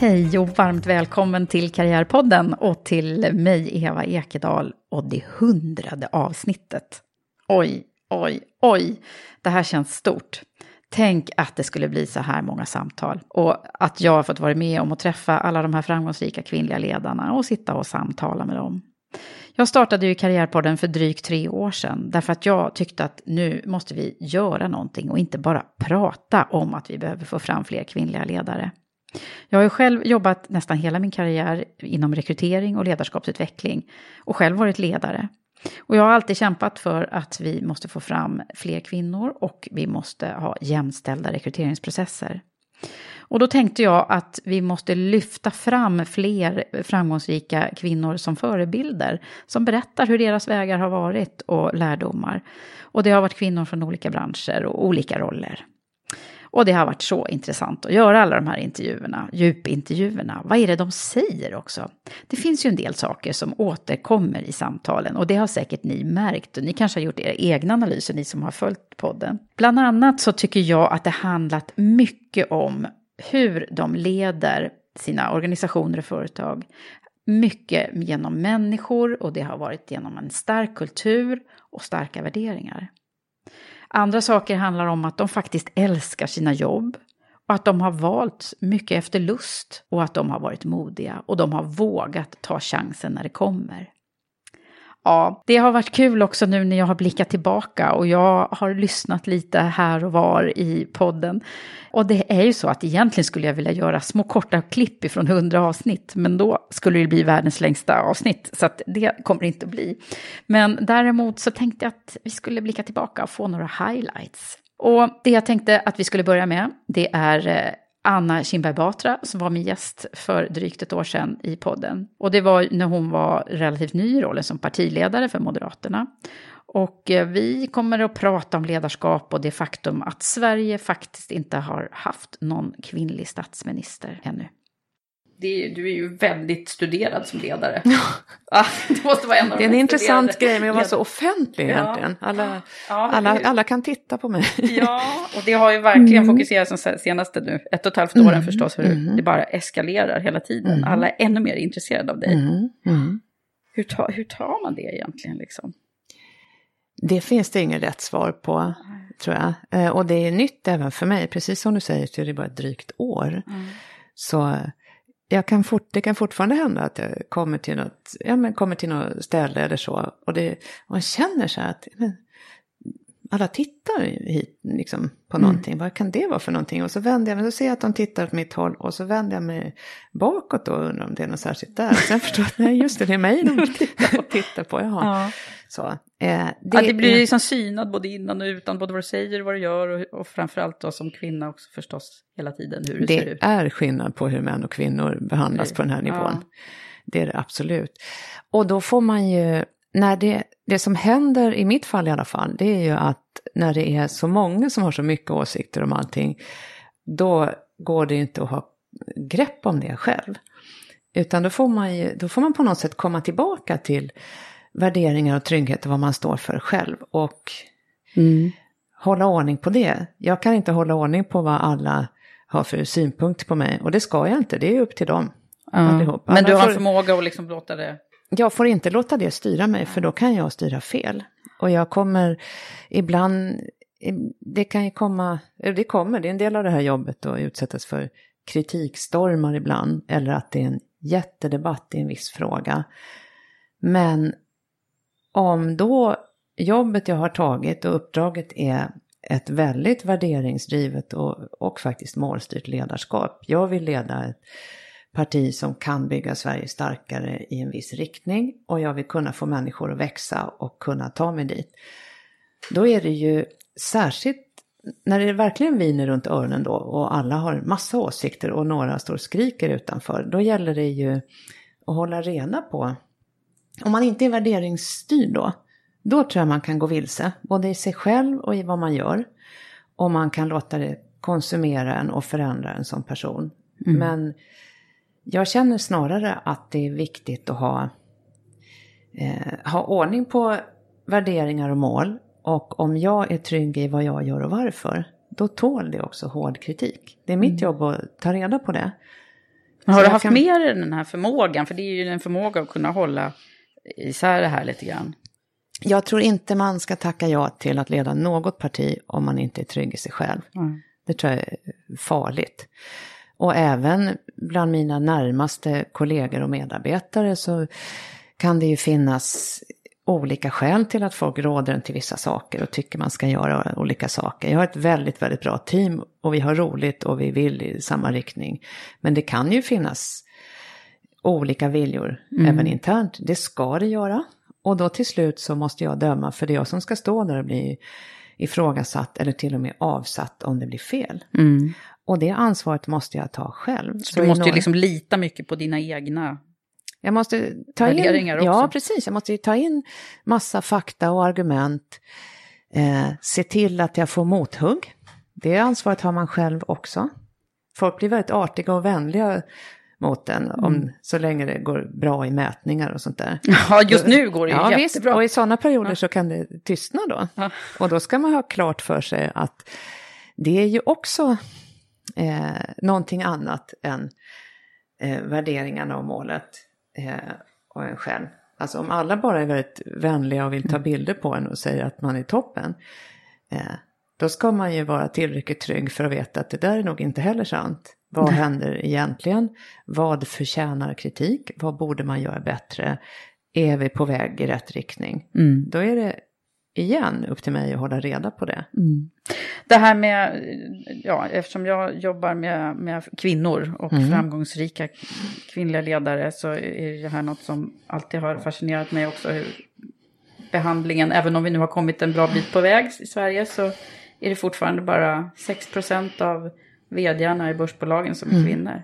Hej och varmt välkommen till Karriärpodden och till mig, Eva Ekedal, och det hundrade avsnittet. Oj, oj, oj, det här känns stort. Tänk att det skulle bli så här många samtal och att jag har fått vara med om att träffa alla de här framgångsrika kvinnliga ledarna och sitta och samtala med dem. Jag startade ju Karriärpodden för drygt tre år sedan därför att jag tyckte att nu måste vi göra någonting och inte bara prata om att vi behöver få fram fler kvinnliga ledare. Jag har ju själv jobbat nästan hela min karriär inom rekrytering och ledarskapsutveckling och själv varit ledare. Och jag har alltid kämpat för att vi måste få fram fler kvinnor och vi måste ha jämställda rekryteringsprocesser. Och då tänkte jag att vi måste lyfta fram fler framgångsrika kvinnor som förebilder, som berättar hur deras vägar har varit och lärdomar. Och det har varit kvinnor från olika branscher och olika roller. Och det har varit så intressant att göra alla de här intervjuerna, djupintervjuerna. Vad är det de säger också? Det finns ju en del saker som återkommer i samtalen och det har säkert ni märkt. Och ni kanske har gjort era egna analyser, ni som har följt podden. Bland annat så tycker jag att det handlat mycket om hur de leder sina organisationer och företag. Mycket genom människor och det har varit genom en stark kultur och starka värderingar. Andra saker handlar om att de faktiskt älskar sina jobb och att de har valt mycket efter lust och att de har varit modiga och de har vågat ta chansen när det kommer. Ja, det har varit kul också nu när jag har blickat tillbaka och jag har lyssnat lite här och var i podden. Och det är ju så att egentligen skulle jag vilja göra små korta klipp ifrån hundra avsnitt, men då skulle det bli världens längsta avsnitt, så att det kommer det inte att bli. Men däremot så tänkte jag att vi skulle blicka tillbaka och få några highlights. Och det jag tänkte att vi skulle börja med, det är eh, Anna Kinberg Batra som var min gäst för drygt ett år sedan i podden. Och det var när hon var relativt ny i rollen som partiledare för Moderaterna. Och eh, vi kommer att prata om ledarskap och det faktum att Sverige faktiskt inte har haft någon kvinnlig statsminister ännu. Det, du är ju väldigt studerad som ledare. Ja, det måste vara en av Det är en intressant studerade grej med att vara så offentlig Ja. egentligen. Alla, Ja, alla, alla kan titta på mig. Ja, och det har ju verkligen fokuserats de senaste nu, ett och ett halvt åren förstås, hur mm. det bara eskalerar hela tiden. Alla är ännu mer intresserade av dig. Mm, mm. Hur, ta, hur tar man det egentligen liksom? Det finns det inget rätt svar på, tror jag. Eh, Och det är nytt även för mig, precis som du säger, så är det bara ett drygt år. Så jag kan fort, det kan fortfarande hända att jag kommer till något, ja, men kommer till något ställe eller så. Och, det, och man känner så här att, men, alla tittar hit liksom, på Mm. någonting. Vad kan det vara för någonting? Och så vänder jag mig, så ser jag att de tittar åt mitt håll och så vänder jag mig bakåt då och undrar om det är något särskilt där. Sen förstår jag att nej, just det, det är mig de tittar på. Jaha. Ja. Så, eh, Det, ja, det blir liksom synad både innan och utan, både vad du säger och vad du gör och, och framförallt då som kvinna också förstås hela tiden hur det, ser Det ut. är skillnad på hur män och kvinnor behandlas Okej. på den här nivån. Ja. Det är det absolut. Och då får man ju, när det, det som händer, i mitt fall i alla fall, det är ju att när det är så många som har så mycket åsikter om allting, då går det inte att ha grepp om det själv. Utan då får man, ju, då får man på något sätt komma tillbaka till värderingar och trygghet och vad man står för själv. Och Mm. hålla ordning på det. Jag kan inte hålla ordning på vad alla har för synpunkter på mig. Och det ska jag inte, det är upp till dem. allihop. Men du har en förmåga att liksom låta det... Jag får inte låta det styra mig, för då kan jag styra fel. Och jag kommer ibland, det kan ju komma, eller det kommer, det är en del av det här jobbet att utsättas för kritikstormar ibland, eller att det är en jättedebatt i en viss fråga. Men om då jobbet jag har tagit och uppdraget är ett väldigt värderingsdrivet och, och faktiskt målstyrt ledarskap. Jag vill leda ett parti som kan bygga Sverige starkare i en viss riktning och jag vill kunna få människor att växa och kunna ta mig dit. Då är det ju särskilt när det verkligen viner runt öronen då och alla har massa åsikter och några står och skriker utanför. Då gäller det ju att hålla reda på. Om man inte är värderingsstyrd då, då tror jag man kan gå vilse. Både i sig själv och i vad man gör. Och man kan låta det konsumera en och förändra en som person. Men jag känner snarare att det är viktigt att ha, eh, ha ordning på värderingar och mål. Och om jag är trygg i vad jag gör och varför, då tål det också hård kritik. Det är mitt jobb att ta reda på det. Men har Så du haft kan- med dig den här förmågan? För det är ju en förmåga att kunna hålla isär det här lite grann. Jag tror inte man ska tacka ja till att leda något parti om man inte är trygg i sig själv. Mm. Det tror jag är farligt. Och även bland mina närmaste kollegor och medarbetare så kan det ju finnas olika skäl till att folk råder en till vissa saker och tycker man ska göra olika saker. Jag har ett väldigt, väldigt bra team och vi har roligt och vi vill i samma riktning. Men det kan ju finnas olika viljor även internt. Det ska det göra. Och då till slut så måste jag döma för det är jag som ska stå där och bli ifrågasatt eller till och med avsatt om det blir fel. Och det ansvaret måste jag ta själv. Så i du måste ju några- liksom lita mycket på dina egna. jag måste ta in, också. Ja, precis. Jag måste ju ta in massa fakta och argument. Eh, se till att jag får mothugg. Det ansvaret har man själv också. Folk blir väldigt artiga och vänliga mot en om, Mm. så länge det går bra i mätningar och sånt där. Ja, just nu går det ju Ja, visst. jättebra. Och i sådana perioder så kan det tystna då. Ja. Och då ska man ha klart för sig att det är ju också eh, någonting annat än eh, värderingarna och målet eh, och en själv. Alltså om alla bara är väldigt vänliga och vill ta bilder på en och säger att man är toppen. Eh, då ska man ju vara tillräckligt trygg för att veta att det där är nog inte heller sant. Vad händer egentligen? Vad förtjänar kritik? Vad borde man göra bättre? Är vi på väg i rätt riktning? Mm. Då är det igen upp till mig att hålla reda på det. Det här med, ja, eftersom jag jobbar med, med kvinnor och Mm. framgångsrika kvinnliga ledare så är det här något som alltid har fascinerat mig också. Hur behandlingen, även om vi nu har kommit en bra bit på väg i Sverige så är det fortfarande bara 6% av vdarna i börsbolagen som är Mm. kvinnor.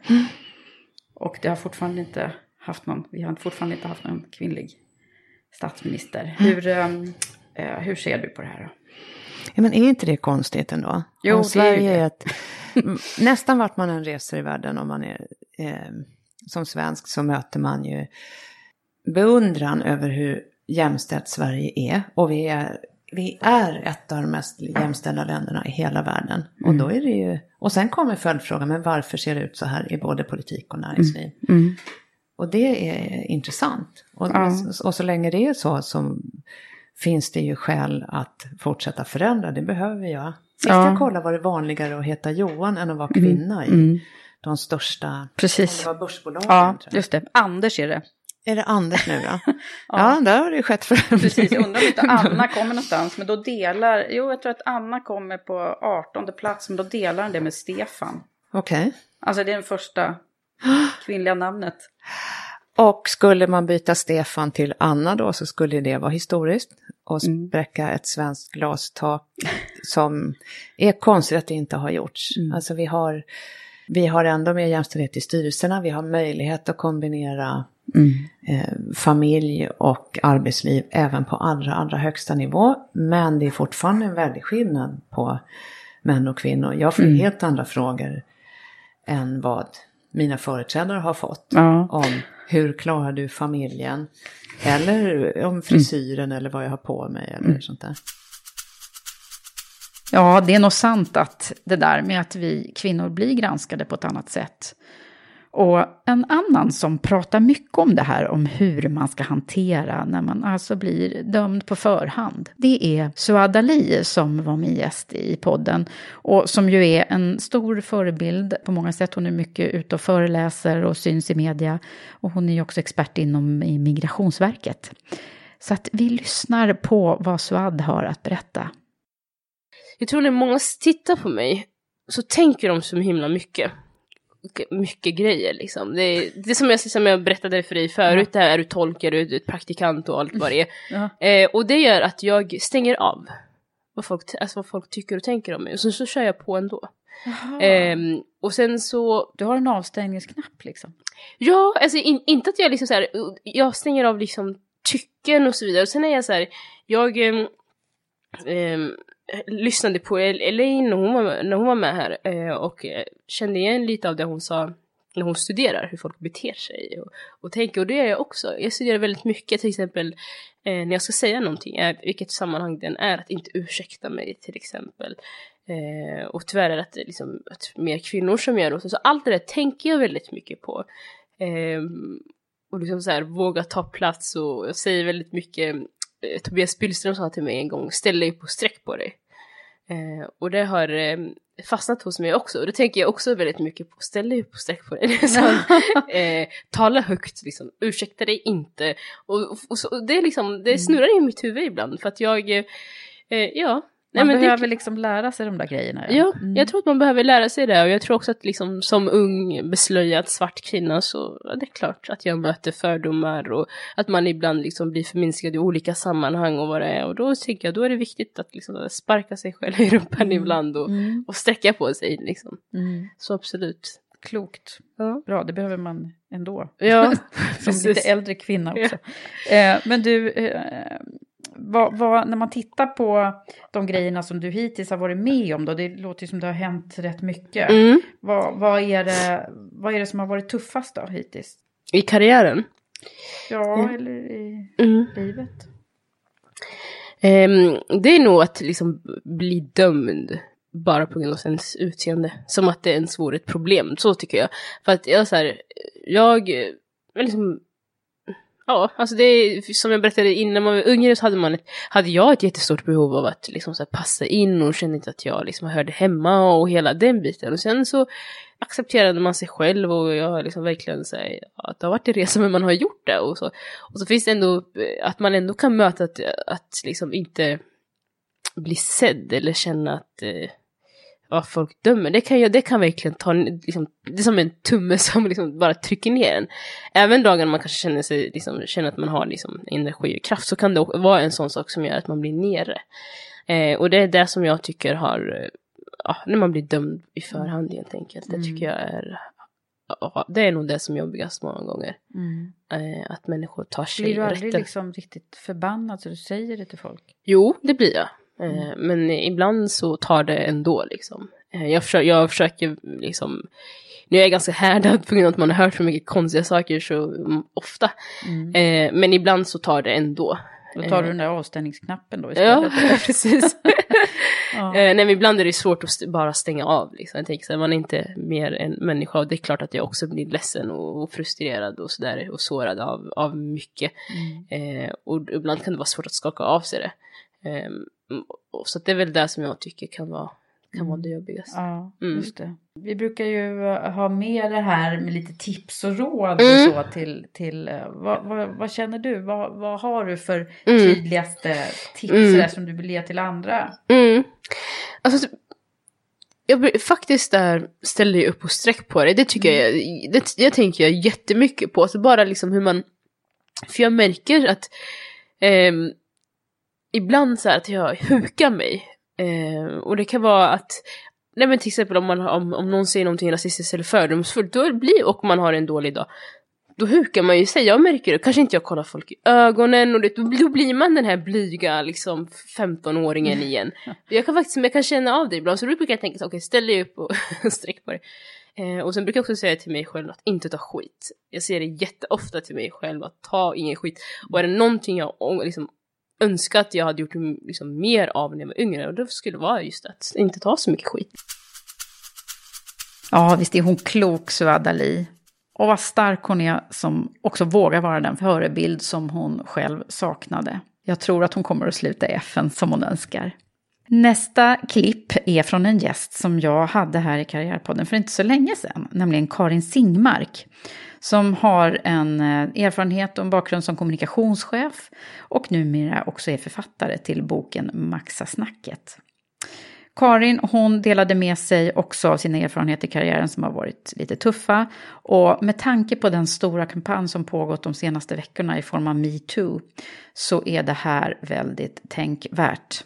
Och det har fortfarande inte haft någon, vi har fortfarande inte haft någon kvinnlig statsminister. Hur, ehm, eh, hur ser du på det här då? Ja, men är inte det konstigt ändå? Jo, Om är ju Sverige det. är ett... Nästan vart man än reser i världen om man är eh, som svensk så möter man ju beundran över hur jämställt Sverige är. Och vi är, vi är ett av de mest jämställda länderna i hela världen. Och Mm. då är det ju... Och sen kommer följdfrågan, men varför ser det ut så här i både politik och näringsliv? Mm. Och det är intressant. Och, Ja. och så länge det är så så finns det ju skäl att fortsätta förändra. Det behöver göra. Sist Ja. jag kollade var det vanligare att heta Johan än att vara kvinna i Mm. de största Precis. var börsbolagen. Ja, jag. just det. Anders är det. Är det Anders nu då? ja. där har det skett förändring. Precis, jag undrar om inte Anna kommer någonstans. Men då delar, jo jag tror att Anna kommer på 18 plats, men då delar han det med Stefan. Okej. Okay. Alltså det är det första kvinnliga namnet. Och skulle man byta Stefan till Anna då så skulle det vara historiskt och mm. spräcka ett svenskt glastak som är konstigt att det inte har gjorts. Mm. Alltså vi har, vi har ändå mer jämställdhet i styrelserna, vi har möjlighet att kombinera mm. eh, familj och arbetsliv även på allra, allra högsta nivå. Men det är fortfarande en väldig skillnad på män och kvinnor. Jag får mm. helt andra frågor än vad mina företrädare har fått. Ja. Om hur klarar du familjen? Eller om frisyren mm. eller vad jag har på mig eller mm. sånt där. Ja, det är nog sant att det där med att vi kvinnor blir granskade på ett annat sätt. Och en annan som pratar mycket om det här, om hur man ska hantera när man alltså blir dömd på förhand. Det är Suad Ali som var min gäst i podden och som ju är en stor förebild på många sätt. Hon är mycket ute och föreläser och syns i media och hon är ju också expert inom Migrationsverket. Så att vi lyssnar på vad Suad har att berätta. Jag tror när många tittar på mig så tänker de så himla mycket mycket grejer liksom. Det är, det är som, jag, som jag berättade för dig förut, det här är du tolk, är du praktikant och allt vad det är. Eh, och det gör att jag stänger av vad folk, alltså vad folk tycker och tänker om mig och så, så kör jag på ändå. Eh, och sen så... Du har en avstängningsknapp liksom? Ja, alltså in, inte att jag liksom så här, jag stänger av liksom tycken och så vidare. Och sen är jag så här, jag... Eh, Eh, lyssnade på Elaine när hon var, när hon var med här eh, och eh, kände igen lite av det hon sa när hon studerar hur folk beter sig och, och tänker. Och det gör jag också. Jag studerar väldigt mycket till exempel eh, när jag ska säga någonting, eh, vilket sammanhang den är, att inte ursäkta mig till exempel. Eh, och tyvärr är det liksom, att mer kvinnor som gör det. Så allt det där tänker jag väldigt mycket på. Eh, och liksom så här, våga ta plats och jag säger väldigt mycket Tobias Billström sa till mig en gång, ställ dig på sträck på dig. Eh, och det har eh, fastnat hos mig också, och det tänker jag också väldigt mycket på, ställ dig på sträck på dig. Så, eh, tala högt, liksom. ursäkta dig inte. Och, och, och så, det, är liksom, det snurrar i mitt huvud ibland, för att jag, eh, ja, man Nej, behöver det... liksom lära sig de där grejerna. Ja, ja mm. jag tror att man behöver lära sig det och jag tror också att liksom som ung beslöjad svart kvinna så ja, det är klart att jag möter fördomar och att man ibland liksom blir förminskad i olika sammanhang och vad det är och då tänker jag då är det viktigt att liksom sparka sig själv i rumpan mm. ibland och, mm. och sträcka på sig liksom. Mm. Så absolut. Klokt. Ja. Bra, det behöver man ändå. Ja, som lite äldre kvinna också. Ja. Eh, men du, eh, vad, vad, när man tittar på de grejerna som du hittills har varit med om, då, det låter ju som det har hänt rätt mycket. Mm. Vad, vad, är det, vad är det som har varit tuffast då hittills? I karriären? Ja, mm. eller i mm. livet? Um, det är nog att liksom bli dömd bara på grund av ens utseende. Som att det ens vore ett problem, så tycker jag. För att jag så här, jag liksom Ja, alltså det är som jag berättade innan man var yngre så hade, man ett, hade jag ett jättestort behov av att liksom så passa in och kände inte att jag liksom hörde hemma och hela den biten. Och sen så accepterade man sig själv och jag har liksom verkligen så här, att det har varit en resa men man har gjort det. Och så, och så finns det ändå eh, att man ändå kan möta att, att liksom inte bli sedd eller känna att eh, vad folk dömer, det kan, det kan verkligen ta, liksom, det är som en tumme som liksom bara trycker ner en. Även dagar man kanske känner, sig, liksom, känner att man har liksom, energi och kraft så kan det vara en sån sak som gör att man blir nere. Eh, och det är det som jag tycker har, ja, när man blir dömd i förhand helt enkelt. Det tycker mm. jag är, ja, det är nog det som är jobbigast många gånger. Mm. Eh, att människor tar sig Blir du aldrig liksom riktigt förbannad så du säger det till folk? Jo, det blir jag. Mm. Eh, men ibland så tar det ändå liksom. Eh, jag, försöker, jag försöker liksom, nu är jag ganska härdad på grund av att man har hört så mycket konstiga saker så ofta. Mm. Eh, men ibland så tar det ändå. Då tar du den där avstängningsknappen då istället? Ja, precis. ja. Nej, men ibland är det svårt att bara stänga av. Liksom. Jag tänker så här, man är inte mer än människa och det är klart att jag också blir ledsen och, och frustrerad och sådär och sårad av, av mycket. Mm. Eh, och ibland kan det vara svårt att skaka av sig det. Um, så det är väl det som jag tycker kan vara, kan vara det jobbigaste. Ja, Mm. just det. Vi brukar ju eh, ha med det här med lite tips och råd Mm. och så till, till eh, vad, vad, vad känner du? Vad, vad har du för Mm. tydligaste tips Mm. sådär, som du vill ge till andra? Mm. Alltså, jag, faktiskt där ställer jag upp och sträck på det. Det tycker jag, det, det tänker jag jättemycket på. Så bara liksom hur man, för jag märker att ehm, ibland så att jag hukar mig. Eh, och det kan vara att, nej men till exempel om, man, om, om någon säger någonting rasistiskt eller fördomsfullt, då blir, och man har en dålig dag, då hukar man ju sig. Jag märker det, kanske inte jag kollar folk i ögonen och det, då, då blir man den här blyga liksom 15-åringen igen. Jag kan faktiskt jag kan känna av det ibland, så då brukar jag tänka så okej, ställ dig upp och sträck på det. Eh, och sen brukar jag också säga till mig själv att inte ta skit. Jag säger det jätteofta till mig själv att ta ingen skit. Och är det någonting jag liksom, önska att jag hade gjort liksom, mer av när jag var yngre, och det skulle vara just att inte ta så mycket skit. Ja, visst är hon klok, Suad Ali. Och vad stark hon är som också vågar vara den förebild som hon själv saknade. Jag tror att hon kommer att sluta i FN som hon önskar. Nästa klipp är från en gäst som jag hade här i Karriärpodden för inte så länge sedan, nämligen Karin Singmark, som har en eh, erfarenhet och en bakgrund som kommunikationschef och numera också är författare till boken Maxa snacket. Karin hon delade med sig också av sina erfarenheter i karriären som har varit lite tuffa. Och med tanke på den stora kampanj som pågått de senaste veckorna i form av metoo så är det här väldigt tänkvärt.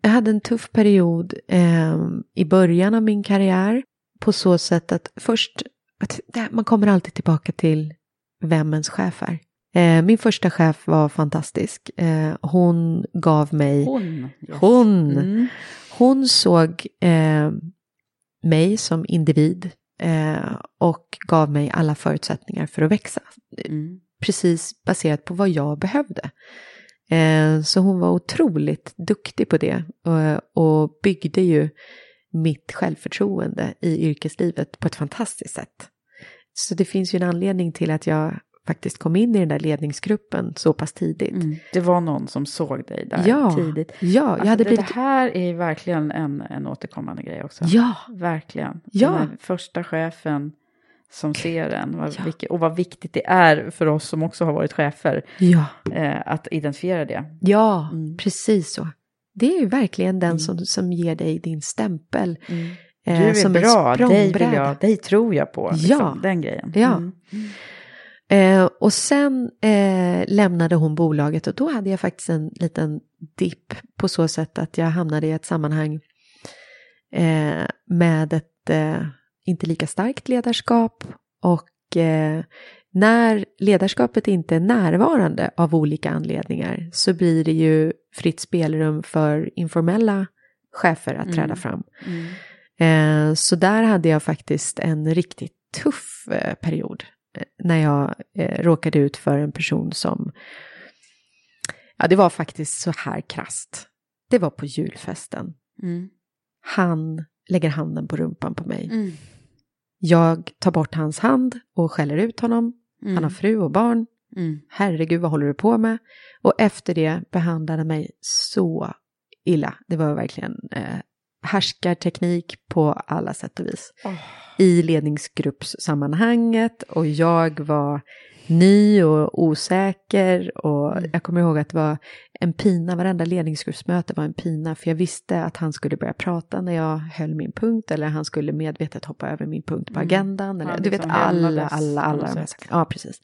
Jag hade en tuff period eh, i början av min karriär på så sätt att först, att det- man kommer alltid tillbaka till vem ens chef är. Eh, min första chef var fantastisk. Eh, hon gav mig, Hon. Yes. Hon. Mm. hon såg eh, mig som individ eh, och gav mig alla förutsättningar för att växa. Mm. Precis baserat på vad jag behövde. Eh, så hon var otroligt duktig på det och, och byggde ju mitt självförtroende i yrkeslivet på ett fantastiskt sätt. Så det finns ju en anledning till att jag faktiskt kom in i den där ledningsgruppen så pass tidigt. Mm. Det var någon som såg dig där Ja, tidigt. ja, jag Alltså, hade det, blivit... det här är verkligen en, en återkommande grej också. Ja, Verkligen. Ja. Den första chefen som ser en. Vad, Ja. vilket, och vad viktigt det är för oss som också har varit chefer ja, eh, att identifiera det. ja, Mm. precis så. Det är ju verkligen den Mm. som, som ger dig din stämpel. Du eh, är som bra, dig, vill jag, dig tror jag på. Liksom, Ja. Den grejen. Ja. Mm. Eh, och sen eh, lämnade hon bolaget och då hade jag faktiskt en liten dipp på så sätt att jag hamnade i ett sammanhang eh, med ett eh, inte lika starkt ledarskap och eh, när ledarskapet inte är närvarande av olika anledningar så blir det ju fritt spelrum för informella chefer att träda Mm. fram. Mm. Eh, så där hade jag faktiskt en riktigt tuff eh, period eh, när jag råkade ut för en person som, ja det var faktiskt så här krast. Det var på julfesten. Mm. Han lägger handen på rumpan på mig. Mm. Jag tar bort hans hand och skäller ut honom. Mm. Han har fru och barn. Mm. Herregud, vad håller du på med? Och efter det behandlade han mig så illa. Det var verkligen eh, härskarteknik på alla sätt och vis. Åh. I ledningsgruppssammanhanget och jag var ny och osäker och Mm. jag kommer ihåg att det var en pina, varenda ledningsgruppsmöte var en pina för jag visste att han skulle börja prata när jag höll min punkt eller han skulle medvetet hoppa över min punkt på Mm. agendan. Eller, Han du vet alla, alla, alla de här sakerna. Ja, precis.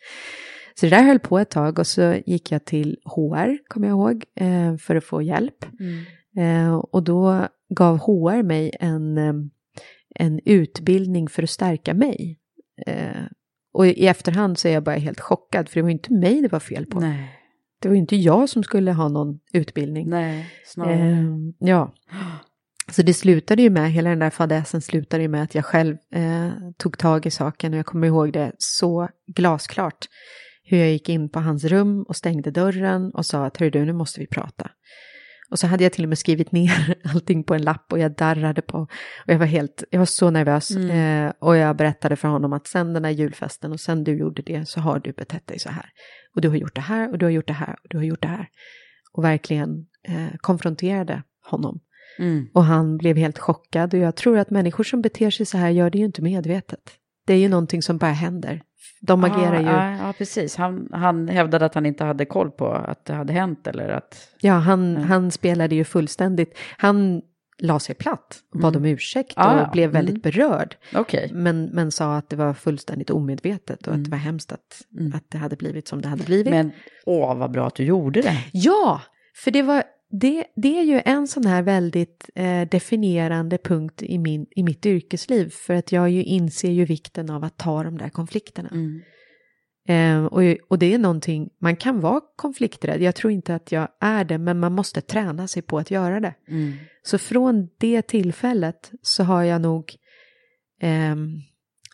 Så det där höll på ett tag och så gick jag till HR, kommer jag ihåg, eh, för att få hjälp. Mm. Eh, och då gav HR mig en, eh, en utbildning för att stärka mig. Och i efterhand så är jag bara helt chockad, för det var ju inte mig det var fel på. Nej. Det var ju inte jag som skulle ha någon utbildning. Nej, snarare. Eh, ja. Så det slutade ju med, hela den där fadäsen slutade ju med att jag själv eh, tog tag i saken och jag kommer ihåg det så glasklart. Hur jag gick in på hans rum och stängde dörren och sa att hörru du, nu måste vi prata. Och så hade jag till och med skrivit ner allting på en lapp och jag darrade på. Och jag var helt, jag var så nervös. Mm. Eh, och jag berättade för honom att sen den här julfesten och sen du gjorde det så har du betett dig så här. Och du har gjort det här och du har gjort det här och du har gjort det här. Och verkligen eh, konfronterade honom. Mm. Och han blev helt chockad och jag tror att människor som beter sig så här gör det ju inte medvetet. Det är ju någonting som bara händer. De agerar ju... Ja, ja, precis. Han, han hävdade att han inte hade koll på att det hade hänt eller att... Ja, han, han spelade ju fullständigt. Han la sig platt och bad om ursäkt och Ah, ja. blev väldigt berörd. Okej. Men, men sa att det var fullständigt omedvetet och att det var hemskt att, att det hade blivit som det hade blivit. Men åh, vad bra att du gjorde det. Ja, för det, var, det, det är ju en sån här väldigt eh, definierande punkt i, min, i mitt yrkesliv. För att jag ju inser ju vikten av att ta de där konflikterna. Eh, och, och det är någonting, man kan vara konflikträdd, jag tror inte att jag är det, men man måste träna sig på att göra det. Så från det tillfället så har jag nog ehm,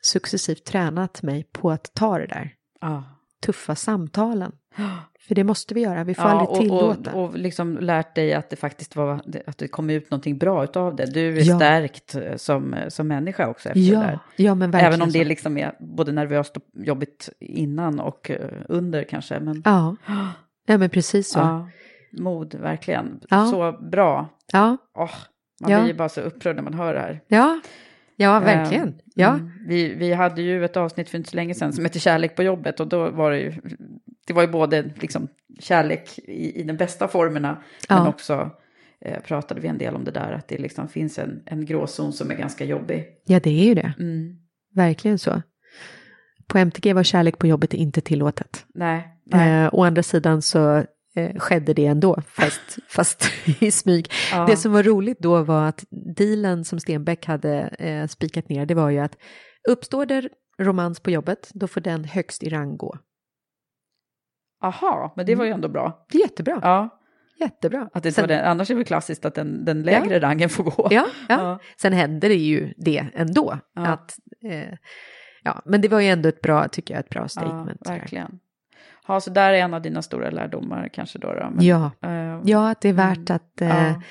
successivt tränat mig på att ta det där Ja. tuffa samtalen. För det måste vi göra, vi får Ja, aldrig och, tillåta. och, och liksom lärt dig att det faktiskt var, att det kom ut någonting bra utav det. Du är Ja. stärkt eh, som, som människa också efter det ja, där. ja, men verkligen Även om det liksom är både nervöst och jobbigt innan och eh, under kanske. Men Ja. ja, men precis så. Ja, ja, mod, verkligen. Ja. Så bra. ja, Åh, man Ja. blir ju bara så upprörd när man hör det här. ja, verkligen. Eh, Ja, mm. Vi, vi hade ju ett avsnitt för inte så länge sedan som hette Kärlek på jobbet och då var det ju, det var ju både liksom kärlek i, i de bästa formerna men Ja. också eh, pratade vi en del om det där att det liksom finns en, en gråzon som är ganska jobbig. ja, det är ju det. Mm. Verkligen så. På MTG var kärlek på jobbet inte tillåtet. Nej, nej. Eh, å andra sidan så eh, skedde det ändå, fast, fast i smyg. Ja. Det som var roligt då var att dealen som Stenbeck hade eh, spikat ner, det var ju att uppstår det romans på jobbet, då får den högst i rang gå. Aha, men det var ju ändå bra. Det är jättebra. Ja, Jättebra. att det Sen- var den, annars är det väl klassiskt att den, den lägre rangen får gå. Ja, ja. Ja. sen hände det ju det ändå. Ja. Att, eh, ja, men det var ju ändå ett bra, tycker jag, ett bra Ja, statement. sådär. verkligen. Ja, så där är en av dina stora lärdomar kanske då. då men, Ja. eh, ja, att det är värt att... Eh, ja.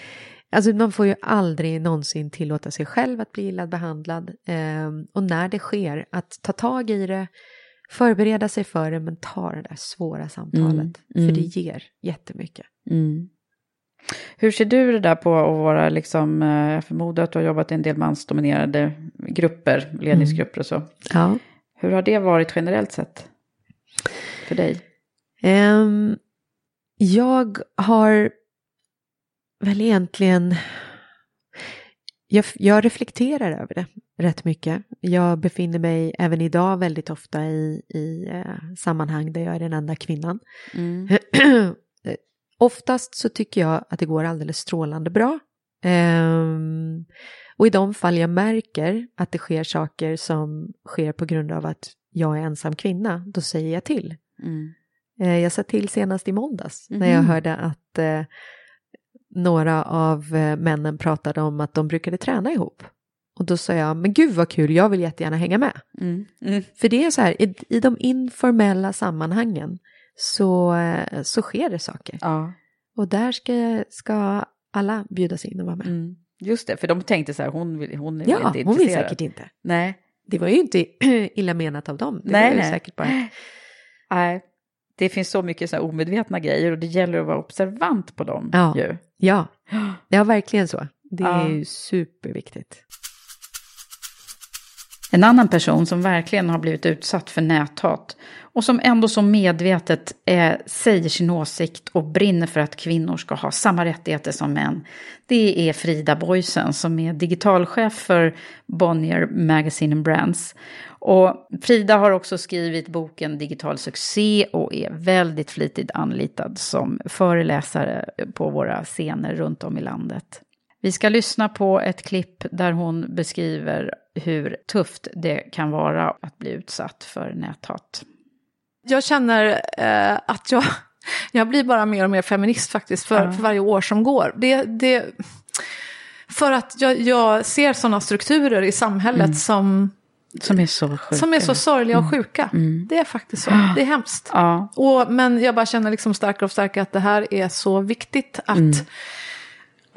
Alltså man får ju aldrig någonsin tillåta sig själv att bli illa behandlad. Eh, och när det sker, att ta tag i det, förbereda sig för det, men ta det där svåra samtalet. Mm, För mm. det ger jättemycket. Mm. Hur ser du det där på att vara, liksom, eh, jag förmodar att du har jobbat i en del mansdominerade grupper, ledningsgrupper och så. Ja. Hur har det varit generellt sett för dig? Ehm, jag har väl egentligen... Jag, jag reflekterar över det rätt mycket. Jag befinner mig även idag väldigt ofta i, i eh, sammanhang där jag är den enda kvinnan. Eh, Oftast så tycker jag att det går alldeles strålande bra. Ehm, och i de fall jag märker att det sker saker som sker på grund av att jag är ensam kvinna, då säger jag till. Mm. Eh, Jag sa till senast i måndags när jag Mhm. hörde att eh, några av eh, männen pratade om att de brukade träna ihop. Och då sa jag, men gud vad kul, jag vill jättegärna hänga med. Mm. Mm. För det är så här, i, i de informella sammanhangen så, eh, så sker det saker. Ja, Och där ska, ska alla bjudas in och vara med. mm. just det, för de tänkte så här, hon, vill, hon är Ja, inte hon vill intresserad. säkert inte. Nej, Det var ju inte illa menat av dem. Det Nej, var ju nej. säkert bara... nej. Det finns så mycket så här omedvetna grejer och det gäller att vara observant på dem Ja. ju. Ja, ja verkligen så. Det Ja. är ju superviktigt. En annan person som verkligen har blivit utsatt för näthat och som ändå så medvetet eh, säger sin åsikt och brinner för att kvinnor ska ha samma rättigheter som män. Det är Frida Boysen som är digitalchef för Bonnier Magazine and Brands. Och Frida har också skrivit boken Digital succé och är väldigt flitigt anlitad som föreläsare på våra scener runt om i landet. Vi ska lyssna på ett klipp där hon beskriver hur tufft det kan vara att bli utsatt för näthat. Jag känner eh, att jag, jag blir bara mer och mer feminist faktiskt för, Ja. för varje år som går. Det, det, för att jag, jag ser sådana strukturer i samhället Mm. som, Som är så sjuka. som är så sorgliga och sjuka. Mm. Det är faktiskt så. Det är hemskt. Ja, Och, men jag bara känner liksom starkare och starkare att det här är så viktigt att, Mm.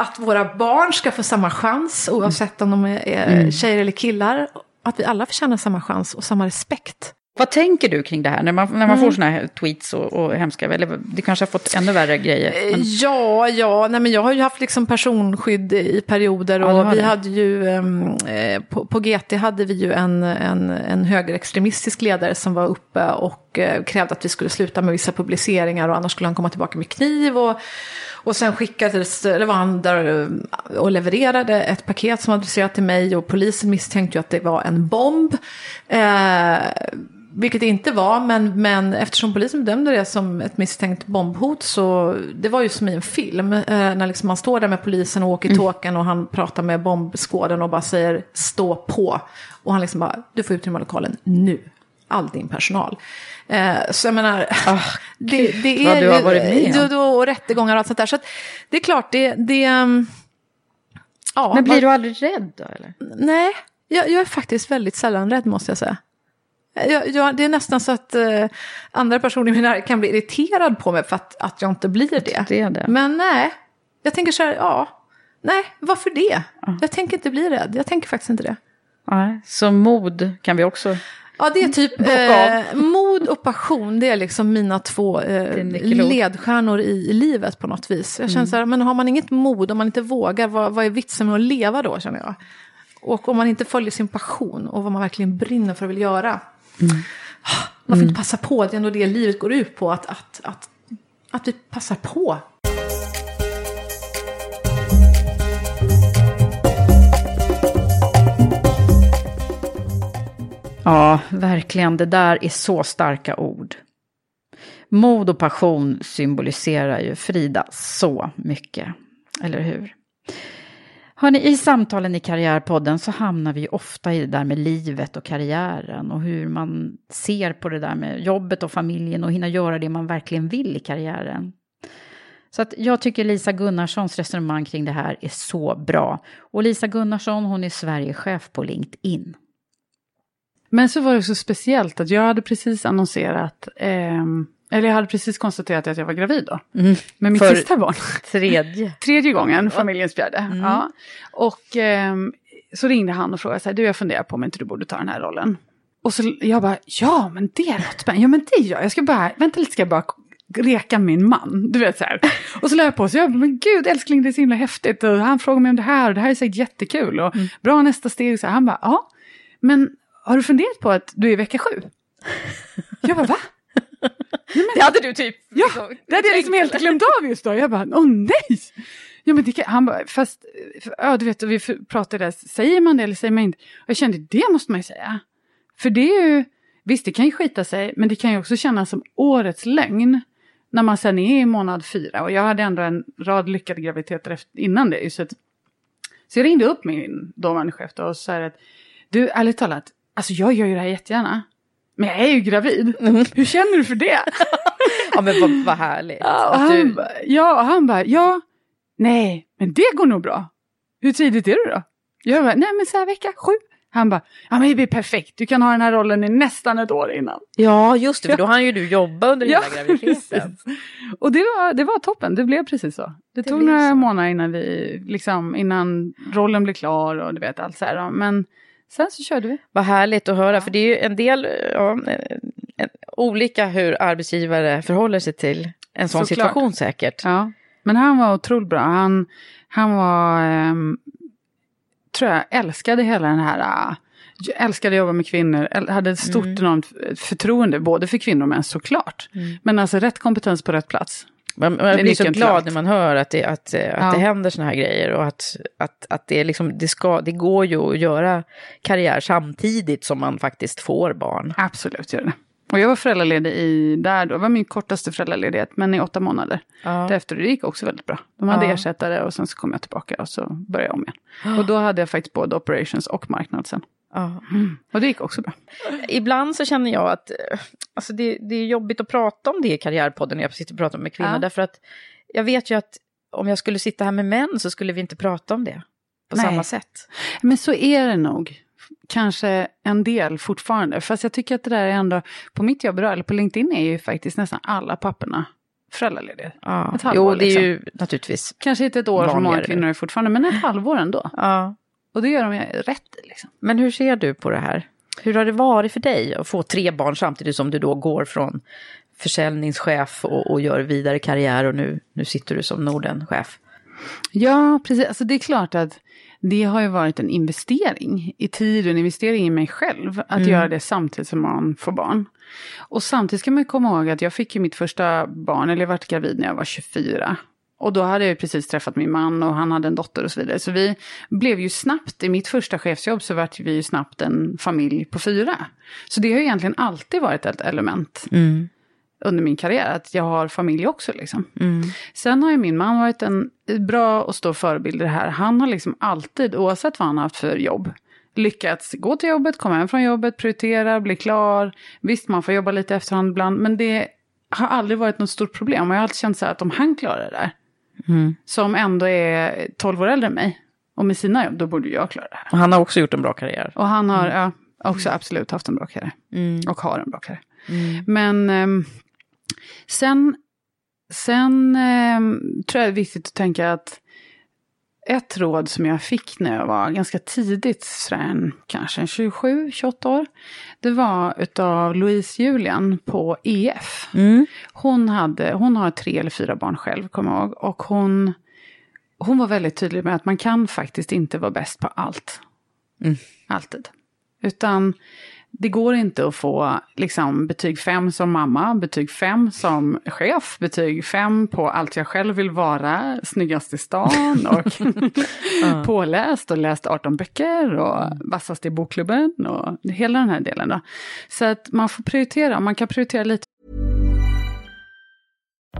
Att våra barn ska få samma chans oavsett om de är, Mm. tjejer eller killar. Att vi alla förtjänar samma chans och samma respekt. Vad tänker du kring det här? När man, när man Mm. får såna här tweets och, och hemska, eller du kanske har fått ännu värre grejer. Men, Ja, ja, nej men jag har ju haft liksom personskydd i perioder Ja, och har vi det. hade ju, ehm, eh, på, på GT hade vi ju en, en, en högerextremistisk ledare som var uppe och eh, krävde att vi skulle sluta med vissa publiceringar och annars skulle han komma tillbaka med kniv och, och sen skickades, det var han där eh, och levererade ett paket som adresserat till mig och polisen misstänkte ju att det var en bomb. Eh, vilket det inte var, men, men eftersom polisen bedömde det som ett misstänkt bombhot så det var ju som i en film. Eh, när liksom man står där med polisen och åker Mm. tåken och han pratar med bombskåden och bara säger stå på. Och han liksom bara, du får utrymma lokalen nu. All din personal. Eh, så jag menar, det, det är vad du har varit med om. då- och rättegångar och allt sånt där. Så att, det är klart, det... det um, ja, men blir du aldrig rädd då? Eller? Nej, jag, jag är faktiskt väldigt sällan rädd måste jag säga. Jag, jag, det är nästan så att eh, andra personer i min närhet kan bli irriterad på mig för att, att jag inte blir det. det det. Men nej, jag tänker så här, ja, nej, varför det? Jag tänker inte bli rädd, jag tänker faktiskt inte det. Nej, så mod kan vi också... Ja, det är typ eh, mod och passion, det är liksom mina två eh, ledstjärnor i, livet på något vis. Jag känner så här, men har man inget mod, om man inte vågar, vad, vad är vitsen med att leva då, känner jag? Och om man inte följer sin passion och vad man verkligen brinner för att vill göra. Varför inte passa på? Det är ändå det livet går ut på, att, att, att, att vi passar på. Ja, verkligen. Det där är så starka ord. Mod och passion symboliserar ju Frida så mycket, eller hur? Hörrni, i samtalen i Karriärpodden så hamnar vi ju ofta i det där med livet och karriären och hur man ser på det där med jobbet och familjen och hinna göra det man verkligen vill i karriären. Så att jag tycker Lisa Gunnarssons resonemang kring det här är så bra. Och Lisa Gunnarsson, hon är Sverigechef på LinkedIn. Men så var det så speciellt att jag hade precis annonserat, ehm, eller jag hade precis konstaterat att jag var gravid då. Med mitt För- sista barn. Tredje. Tredje gången, familjens fjärde. Ja. Och ehm, så ringde han och frågade så här, du jag funderar på om inte du borde ta den här rollen. Och så jag bara, ja men det låter spännande, ja men det gör jag. Jag ska bara, vänta lite ska jag bara reka min man. Du vet så här. Och så la jag på så jag bara, men gud älskling det är så himla häftigt. Och han frågade mig om det här och det här är säkert jättekul. Och bra nästa steg. Så här. Han bara, ja. Men har du funderat på att du är i vecka sju? Jag bara, va? Det hade du typ... Ja, det hade jag liksom helt glömt av just då. Jag bara, åh nej! Ja, men kan, han bara, fast, ja du vet, vi pratade, säger man det eller säger man inte? Och jag kände, det måste man ju säga. För det är ju, visst det kan ju skita sig, men det kan ju också kännas som årets lögn. När man sen är i månad fyra, och jag hade ändå en rad lyckade graviditeter innan det. Så, att, så jag ringde upp min dåvarande chef då och sa att, du ärligt talat, alltså jag gör ju det här jättegärna. Men jag är ju gravid. Hur känner du för det? Ja men vad, vad härligt. Ja, och han, du, ba- ja, och han bara, ja, nej, men det går nog bra. Hur tidigt är du då? Jag bara, nej men så här vecka sju. Han bara, ja men det blir perfekt, du kan ha den här rollen i nästan ett år innan. ja just det, för då hann ju du jobba under hela graviditeten. precis. Och det var, det var toppen, det blev precis så. Det, tog blev några så. månader innan vi, liksom, innan rollen blev klar och du vet allt så här. Men sen så körde vi. Vad härligt att höra, för det är ju en del ja, eh, olika hur arbetsgivare förhåller sig till en sån Såklart. situation säkert. Ja, men han var otroligt bra. Han, han var, ehm, tror jag, älskade hela den här, äh, älskade att jobba med kvinnor, hade ett stort enormt förtroende, både för kvinnor och män såklart. Men alltså rätt kompetens på rätt plats. Man, man blir så glad när man hör att det, att, att Ja. det händer såna här grejer och att, att, att det, liksom, det, ska, det går ju att göra karriär samtidigt som man faktiskt får barn. Absolut, gör det. Och jag var föräldraledig i, där då, det var min kortaste föräldraledighet, men i åtta månader. Ja. Därefter, det gick också väldigt bra. De hade Ja. ersättare och sen så kom jag tillbaka och så började jag om igen. Och då hade jag faktiskt både operations och marknad sen. Ja. Och det gick också bra. Ibland så känner jag att eh, alltså det, det är jobbigt att prata om det i Karriärpodden när jag sitter och pratar med kvinnor. Ja. Därför att jag vet ju att om jag skulle sitta här med män så skulle vi inte prata om det på Nej. samma sätt. Men så är det nog. Kanske en del fortfarande. Fast jag tycker att det där är ändå, på mitt jobb eller på LinkedIn är ju faktiskt nästan alla papporna föräldralediga. Ja. Ett halvår, jo, det är liksom. ju naturligtvis. Kanske inte ett år som många kvinnor är fortfarande, men ett halvår ändå. Ja. Och det gör de ju rätt liksom. Men hur ser du på det här? Hur har det varit för dig att få tre barn samtidigt som du då går från försäljningschef och, och gör vidare karriär och nu, nu sitter du som Nordenchef? Ja, precis. Alltså det är klart att det har ju varit en investering i tid och en investering i mig själv. Att Mm. göra det samtidigt som man får barn. Och samtidigt ska man komma ihåg att jag fick ju mitt första barn, eller jag var gravid när jag var 24. Och då hade jag precis träffat min man och han hade en dotter och så vidare. Så vi blev ju snabbt, i mitt första chefsjobb så vart vi ju snabbt en familj på fyra. Så det har ju egentligen alltid varit ett element under min karriär, att jag har familj också liksom. Sen har ju min man varit en bra och stor förebild i det här. Han har liksom alltid, oavsett vad han har haft för jobb, lyckats gå till jobbet, komma hem från jobbet, prioritera, bli klar. Visst, man får jobba lite efterhand ibland, men det har aldrig varit något stort problem. Och jag har alltid känt så här att om han klarar det där, som ändå är 12 år äldre än mig, och med sina jobb, då borde jag klara det här. Och han har också gjort en bra karriär. Och han har ja, också absolut haft en bra karriär. Och har en bra karriär. Men ehm, sen, sen ehm, tror jag det är viktigt att tänka att ett råd som jag fick när jag var ganska tidigt, sådär en, kanske en 27, 28 år. Det var utav Louise Julian på EF. Hon, hade, hon har tre eller fyra barn själv, kommer jag ihåg. Och hon, hon var väldigt tydlig med att man kan faktiskt inte vara bäst på allt. Alltid. Utan det går inte att få liksom, betyg 5 som mamma, betyg 5 som chef, betyg 5 på allt jag själv vill vara, snyggast i stan och påläst och läst 18 böcker och vassast i bokklubben och hela den här delen. Då. Så att man får prioritera, man kan prioritera lite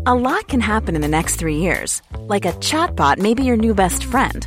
A lot can happen in the next three years. Like a chatbot may be your new best friend.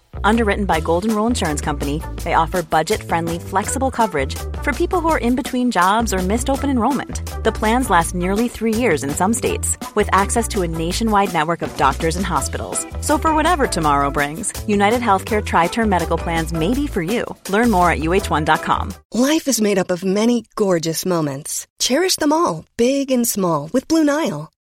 Underwritten by Golden Rule Insurance Company, they offer budget friendly, flexible coverage for people who are in between jobs or missed open enrollment. The plans last nearly three years in some states, with access to a nationwide network of doctors and hospitals. So, for whatever tomorrow brings, United Healthcare Tri Term Medical Plans may be for you. Learn more at uh1.com. Life is made up of many gorgeous moments. Cherish them all, big and small, with Blue Nile.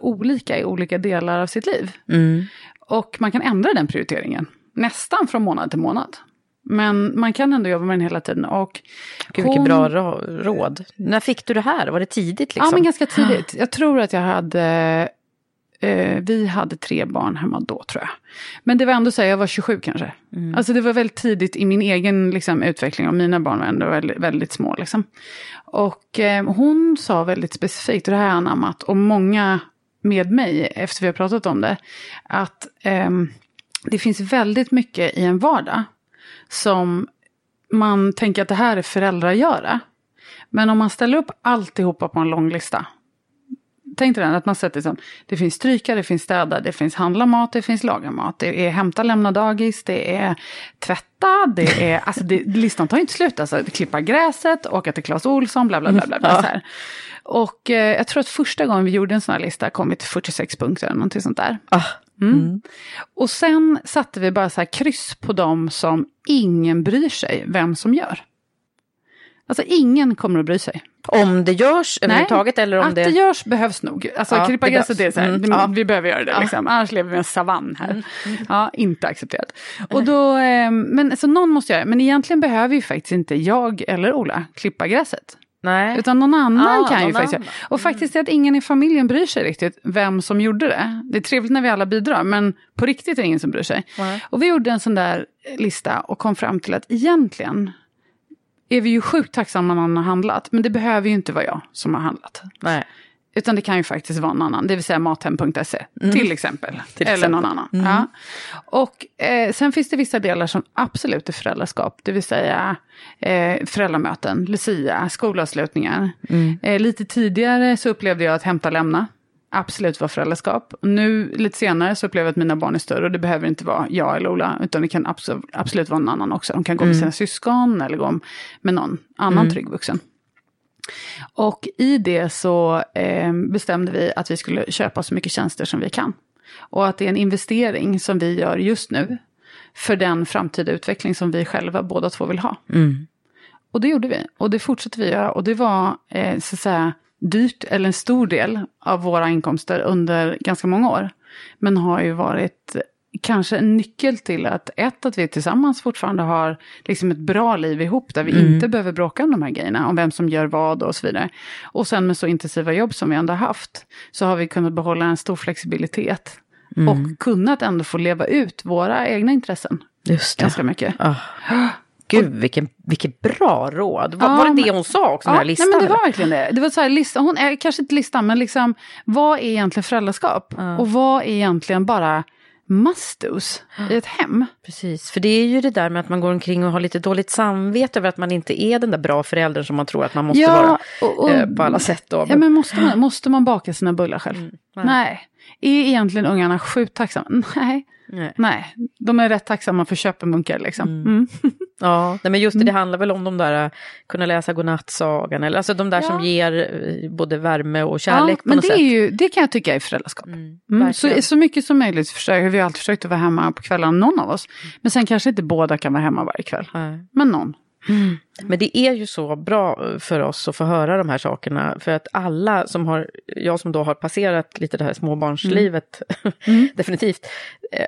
Olika i olika delar av sitt liv. Mm. Och man kan ändra den prioriteringen, nästan från månad till månad. Men man kan ändå jobba med den hela tiden. Och Gud, vilket bra ra- råd. När fick du det här? Var det tidigt? Liksom? Ja, men ganska tidigt. Jag tror att jag hade... Eh, vi hade tre barn hemma då, tror jag. Men det var ändå så här, jag var 27 kanske. Mm. Alltså det var väldigt tidigt i min egen liksom, utveckling. Och mina barn var ändå väldigt, väldigt små. Liksom. Och eh, hon sa väldigt specifikt, och det här har jag anammat, och många med mig, efter vi har pratat om det, att eh, det finns väldigt mycket i en vardag som man tänker att det här är föräldragöra. Men om man ställer upp alltihopa på en lång lista. Tänk dig den, att man sätter som, det finns stryka, det finns städa, det finns handla mat, det finns laga mat, det är hämta, lämna dagis, det är tvätta, det är, alltså det, listan tar inte slut, alltså klippa gräset, åka till Clas Ohlson, bla bla bla. bla, bla Ja. så här. Och eh, jag tror att första gången vi gjorde en sån här lista kom vi till 46 punkter eller någonting sånt där. Mm. Och sen satte vi bara så här kryss på dem som ingen bryr sig vem som gör. Alltså ingen kommer att bry sig. Om det görs överhuvudtaget eller om att det... det... görs behövs nog. Alltså Ja, klippa gräset, det är så här, Mm, ja. vi behöver göra det Ja. liksom. Annars lever vi i en savann här. Ja, inte accepterat. Och då, eh, men så någon måste göra det. Men egentligen behöver ju faktiskt inte jag eller Ola klippa gräset. Nej. Utan någon annan Ah, kan ju någon faktiskt annan. göra. Och faktiskt är att ingen i familjen bryr sig riktigt vem som gjorde det. Det är trevligt när vi alla bidrar, men på riktigt är det ingen som bryr sig. Och vi gjorde en sån där lista och kom fram till att egentligen är vi ju sjukt tacksamma när någon har handlat. Men det behöver ju inte vara jag som har handlat. Nej. Utan det kan ju faktiskt vara någon annan, det vill säga mathem.se Mm. till exempel. Till eller exempel. någon annan. Mm. Ja. Och eh, sen finns det vissa delar som absolut är föräldraskap, det vill säga eh, föräldramöten, Lucia, skolavslutningar. Mm. Eh, lite tidigare så upplevde jag att hämta och lämna absolut var föräldraskap. Nu lite senare så upplever jag att mina barn är större och det behöver inte vara jag eller Ola, utan det kan absolut, absolut vara någon annan också. De kan gå med Mm. sina syskon eller gå med någon annan Mm. trygg vuxen. Och i det så eh, bestämde vi att vi skulle köpa så mycket tjänster som vi kan. Och att det är en investering som vi gör just nu för den framtida utveckling som vi själva båda två vill ha. Mm. Och det gjorde vi. Och det fortsätter vi göra. Och det var eh, så att säga dyrt, eller en stor del av våra inkomster under ganska många år. Men har ju varit kanske en nyckel till att ett, att vi tillsammans fortfarande har liksom ett bra liv ihop där vi Mm. inte behöver bråka om de här grejerna, om vem som gör vad och så vidare. Och sen med så intensiva jobb som vi ändå haft, så har vi kunnat behålla en stor flexibilitet. Mm. Och kunnat ändå få leva ut våra egna intressen. Just det. Ganska mycket. Ah. Gud, vilken, vilket bra råd. Var, Ja, var det det hon sa också, den Ja, här listan? nej, men det var verkligen det. Det var så här, lista, hon är kanske inte listan, men liksom, vad är egentligen föräldraskap? Och vad är egentligen bara must-dos i ett hem? Precis, för det är ju det där med att man går omkring och har lite dåligt samvete över att man inte är den där bra föräldern som man tror att man måste Ja, vara och- och- eh, på alla sätt. Då. Ja, men måste, man, måste man baka sina bullar själv? nej. Är egentligen ungarna sjukt tacksamma? Nej. Nej. Nej, de är rätt tacksamma för köpemunkar liksom. Mm. Ja, nej, men just det, det handlar väl om de där, äh, kunna läsa godnattsagan, eller alltså de där som Ja. ger eh, både värme och kärlek ja, på men något det, sätt. är ju, det kan jag tycka är föräldraskap. Mm, så, verkligen. så mycket som möjligt försöker, vi har alltid försökt att vara hemma på kvällarna, någon av oss. Men sen kanske inte båda kan vara hemma varje kväll. Men någon. Men det är ju så bra för oss att få höra de här sakerna. För att alla som har, jag som då har passerat lite det här småbarnslivet, definitivt, eh,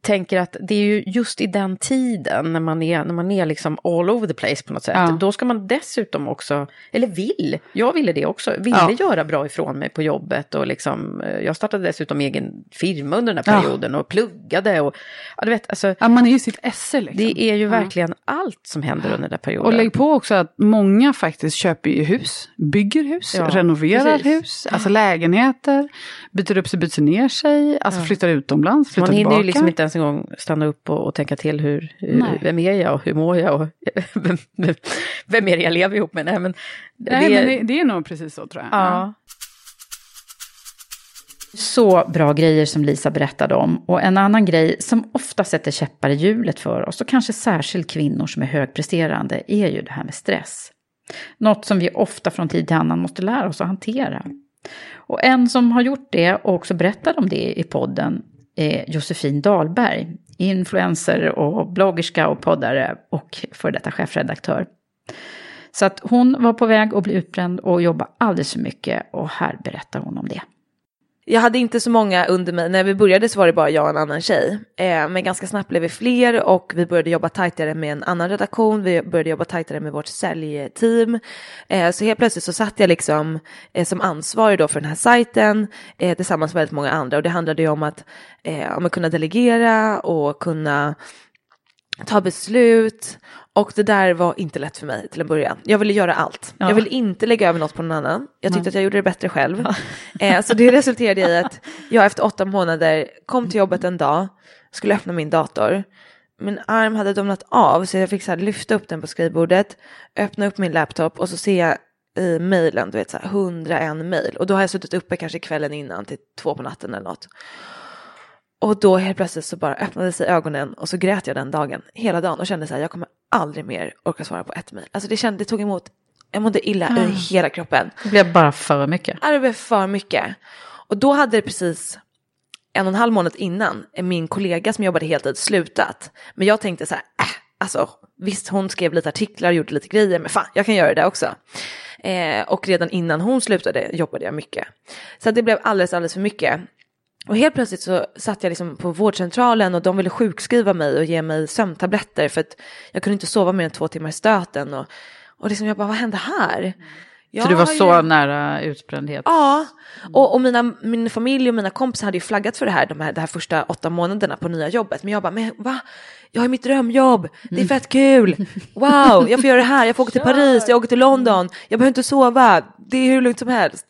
tänker att det är ju just i den tiden när man är, när man är liksom all over the place på något sätt. Ja. Då ska man dessutom också, eller vill, jag ville det också, ville Ja. göra bra ifrån mig på jobbet. Och liksom, eh, jag startade dessutom egen firma under den här Ja. perioden och pluggade. Och, ja, du vet, alltså, Ja, man är ju sitt esse liksom. det är ju verkligen allt som händer under den perioden. Och lägg på också att många faktiskt köper ju hus, bygger hus, Ja, renoverar precis. hus, alltså lägenheter, byter upp sig, byter ner sig, alltså flyttar utomlands, flyttar Man hinner tillbaka. ju liksom inte ens en gång stanna upp och, och tänka till hur, hur, Nej. vem är jag och hur mår jag och vem, vem, vem är det jag lever ihop med? Nej, men, Nej, det, men det, det är nog precis så tror jag. Ja. Så bra grejer som Lisa berättade om. Och en annan grej som ofta sätter käppar i hjulet för oss, och kanske särskilt kvinnor som är högpresterande, är ju det här med stress. Något som vi ofta från tid till annan måste lära oss att hantera. Och en som har gjort det och också berättade om det i podden är Josefin Dahlberg, influencer och bloggerska och poddare och för detta chefredaktör. Så att hon var på väg att bli utbränd och jobba alldeles för mycket och här berättar hon om det. Jag hade inte så många under mig, när vi började så var det bara jag och en annan tjej. Eh, men ganska snabbt blev vi fler och vi började jobba tajtare med en annan redaktion, vi började jobba tajtare med vårt säljteam. Eh, så helt plötsligt så satt jag liksom eh, som ansvarig då för den här sajten eh, tillsammans med väldigt många andra och det handlade ju om att, eh, om att kunna delegera och kunna ta beslut och det där var inte lätt för mig till en början. Jag ville göra allt. Ja. Jag ville inte lägga över något på någon annan. Jag tyckte Nej. att jag gjorde det bättre själv. Eh, så det resulterade i att jag efter åtta månader kom till jobbet en dag, skulle öppna min dator. min arm hade domnat av så jag fick så här lyfta upp den på skrivbordet, öppna upp min laptop och så ser jag i mejlen, du vet så här 101 mejl och då har jag suttit uppe kanske kvällen innan till två på natten eller något. Och då helt plötsligt så bara öppnade sig ögonen och så grät jag den dagen, hela dagen och kände så här, jag kommer aldrig mer orka svara på ett mejl. Alltså det kände, det tog emot, jag mådde illa Mm. i hela kroppen. Det blev bara för mycket. Ja, det blev för mycket. Och då hade det precis en och en halv månad innan min kollega som jobbade heltid slutat. Men jag tänkte så här, äh, alltså visst hon skrev lite artiklar, gjorde lite grejer, men fan jag kan göra det också. Eh, och redan innan hon slutade jobbade jag mycket. Så det blev alldeles, alldeles för mycket. Och helt plötsligt så satt jag liksom på vårdcentralen och de ville sjukskriva mig och ge mig sömntabletter för att jag kunde inte sova mer än två timmar i stöten. Och, och liksom jag bara, vad hände här? Jag så du var så ju- nära utbrändhet? Ja, och, och mina, min familj och mina kompisar hade ju flaggat för det här de här, de här första åtta månaderna på nya jobbet. Men jag bara, men va? Jag har mitt drömjobb, det är fett kul, wow, jag får göra det här, jag får åka till Paris, jag åker till London, jag behöver inte sova, det är hur lugnt som helst.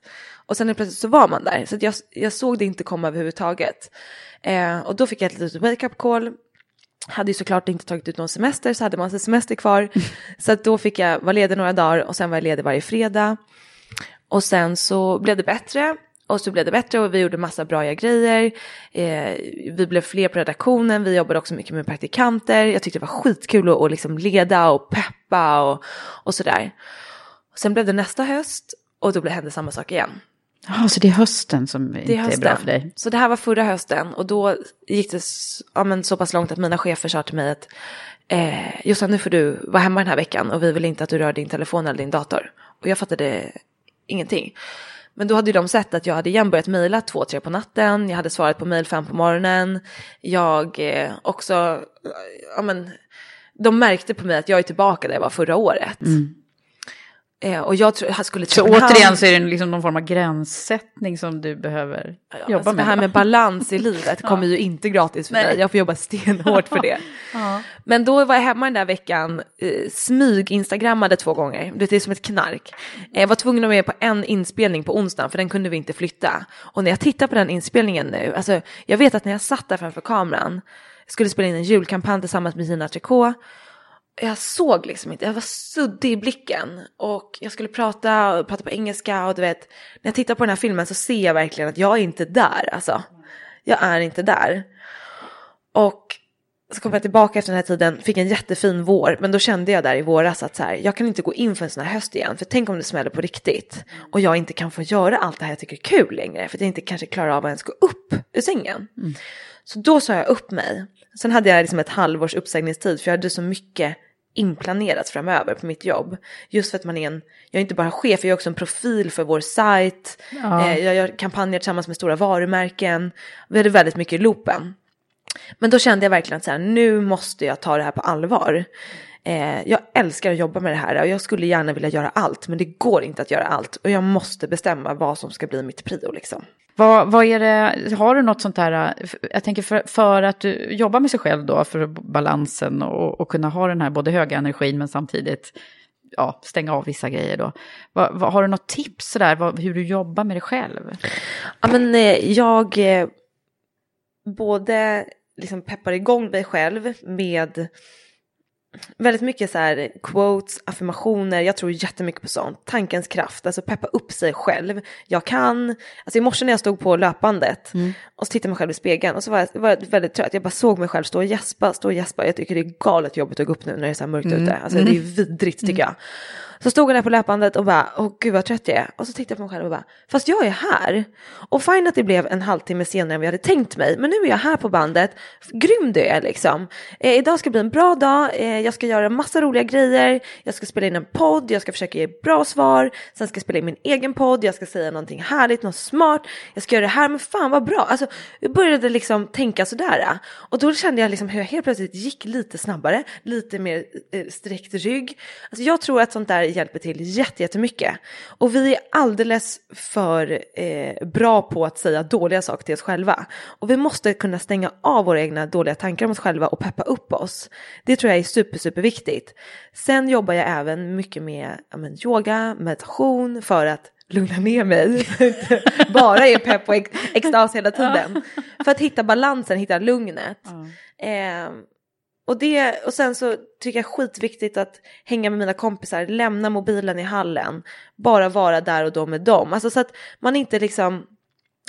Och sen plötsligt så var man där, så att jag, jag såg det inte komma överhuvudtaget. Eh, och då fick jag ett litet wake-up call, hade ju såklart inte tagit ut någon semester så hade man sin semester kvar. så att då fick jag vara ledig några dagar och sen var jag ledig varje fredag. Och sen så blev det bättre och så blev det bättre och vi gjorde massa bra grejer. Eh, vi blev fler på redaktionen, vi jobbade också mycket med praktikanter. Jag tyckte det var skitkul att, att liksom leda och peppa och, och sådär. Sen blev det nästa höst och då hände samma sak igen. Ja, så det är hösten som Det inte är är bra hösten. för dig? Så det här var förra hösten och då gick det ja, men så pass långt att mina chefer sa till mig att eh, Jossan nu får du vara hemma den här veckan och vi vill inte att du rör din telefon eller din dator. Och jag fattade ingenting. Men då hade ju de sett att jag hade igen börjat mejla två, tre på natten. Jag hade svarat på mejl fem på morgonen. Jag eh, också, ja men, de märkte på mig att jag är tillbaka där jag var förra året. Eh, och jag tror, jag skulle Så återigen så är det liksom någon form av gränssättning som du behöver jobba alltså med. Det här med balans i livet Ja. kommer ju inte gratis för Nej. mig. Jag får jobba stenhårt för det. Ja. Men då var jag hemma den där veckan, eh, smyg-instagrammade två gånger. Det är som ett knark. Eh, Jag var tvungen att vara med på en inspelning på onsdagen för den kunde vi inte flytta. Och när jag tittar på den inspelningen nu, alltså jag vet att när jag satt där framför kameran, skulle spela in en julkampanj tillsammans med Gina Tricot, jag såg liksom inte, jag var suddig i blicken och jag skulle prata, prata på engelska och du vet, när jag tittar på den här filmen så ser jag verkligen att jag är inte där alltså. Jag är inte där. Och så kom jag tillbaka efter den här tiden, fick en jättefin vår, men då kände jag där i våras att så här, jag kan inte gå in för en sån här höst igen, för tänk om det smäller på riktigt och jag inte kan få göra allt det här jag tycker är kul längre, för att jag inte kanske klarar av att ens gå upp ur sängen. Så då sa jag upp mig. Sen hade jag liksom ett halvårs uppsägningstid för jag hade så mycket inplanerat framöver på mitt jobb. Just för att man är en, jag är inte bara chef, jag är också en profil för vår sajt. Ja. Eh, jag gör kampanjer tillsammans med stora varumärken. Vi hade väldigt mycket i loopen. Men då kände jag verkligen att så här, nu måste jag ta det här på allvar. Eh, jag älskar att jobba med det här och jag skulle gärna vilja göra allt, men det går inte att göra allt. Och jag måste bestämma vad som ska bli mitt prio liksom. Vad, vad är det, har du något sånt här, jag tänker för, för att du jobbar med sig själv då, för balansen och, och kunna ha den här både höga energin men samtidigt ja, stänga av vissa grejer då. Vad, vad, har du något tips sådär, vad, hur du jobbar med dig själv? Ja, men eh, jag eh, både liksom peppar igång mig själv med väldigt mycket så här quotes, affirmationer, jag tror jättemycket på sånt. Tankens kraft, alltså peppa upp sig själv. Jag kan, alltså i morse när jag stod på löpbandet och så tittade jag mig själv i spegeln och så var jag, var jag väldigt trött. Jag bara såg mig själv stå och gäspa, stå och gäspa. Jag tycker det är galet jobbigt att gå upp nu när det är så här mörkt Mm. ute. Alltså Mm. det är vidrigt tycker jag. Så stod jag där på löpbandet och bara, åh gud vad trött jag är. Och så tittade jag på mig själv och bara, fast jag är här. Och fine att det blev en halvtimme senare än vi hade tänkt mig. Men nu är jag här på bandet. Grym du är liksom. Eh, idag ska bli en bra dag. Eh, jag ska göra massa roliga grejer. Jag ska spela in en podd. Jag ska försöka ge bra svar. Sen ska jag spela in min egen podd. Jag ska säga någonting härligt, något smart. Jag ska göra det här. Men fan vad bra. Alltså, jag började liksom tänka sådär. Och då kände jag liksom hur jag helt plötsligt gick lite snabbare. Lite mer eh, sträckt rygg. Alltså, jag tror att sånt där hjälper till jätte- jättemycket. Och vi är alldeles för eh, bra på att säga dåliga saker till oss själva. Och vi måste kunna stänga av våra egna dåliga tankar om oss själva och peppa upp oss. Det tror jag är super, super viktigt. Sen jobbar jag även mycket med ja, men, yoga, meditation för att lugna ner mig. Bara är pepp och ex- extas hela tiden. För att hitta balansen, hitta lugnet. Eh, och, det, och sen så tycker jag skitviktigt att hänga med mina kompisar, lämna mobilen i hallen, bara vara där och då med dem. Alltså så att man inte liksom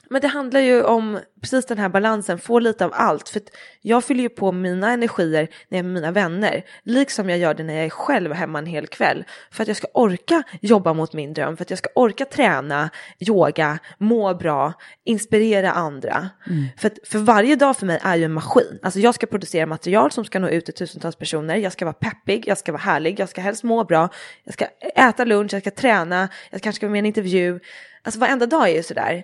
men det handlar ju om precis den här balansen, få lite av allt. För jag fyller ju på mina energier när jag är med mina vänner, liksom jag gör det när jag är själv hemma en hel kväll. För att jag ska orka jobba mot min dröm, för att jag ska orka träna, yoga, må bra, inspirera andra. Mm. För, att, för varje dag för mig är ju en maskin. Alltså jag ska producera material som ska nå ut till tusentals personer, jag ska vara peppig, jag ska vara härlig, jag ska helst må bra, jag ska äta lunch, jag ska träna, jag kanske ska vara med i en intervju. Alltså varenda dag är ju sådär.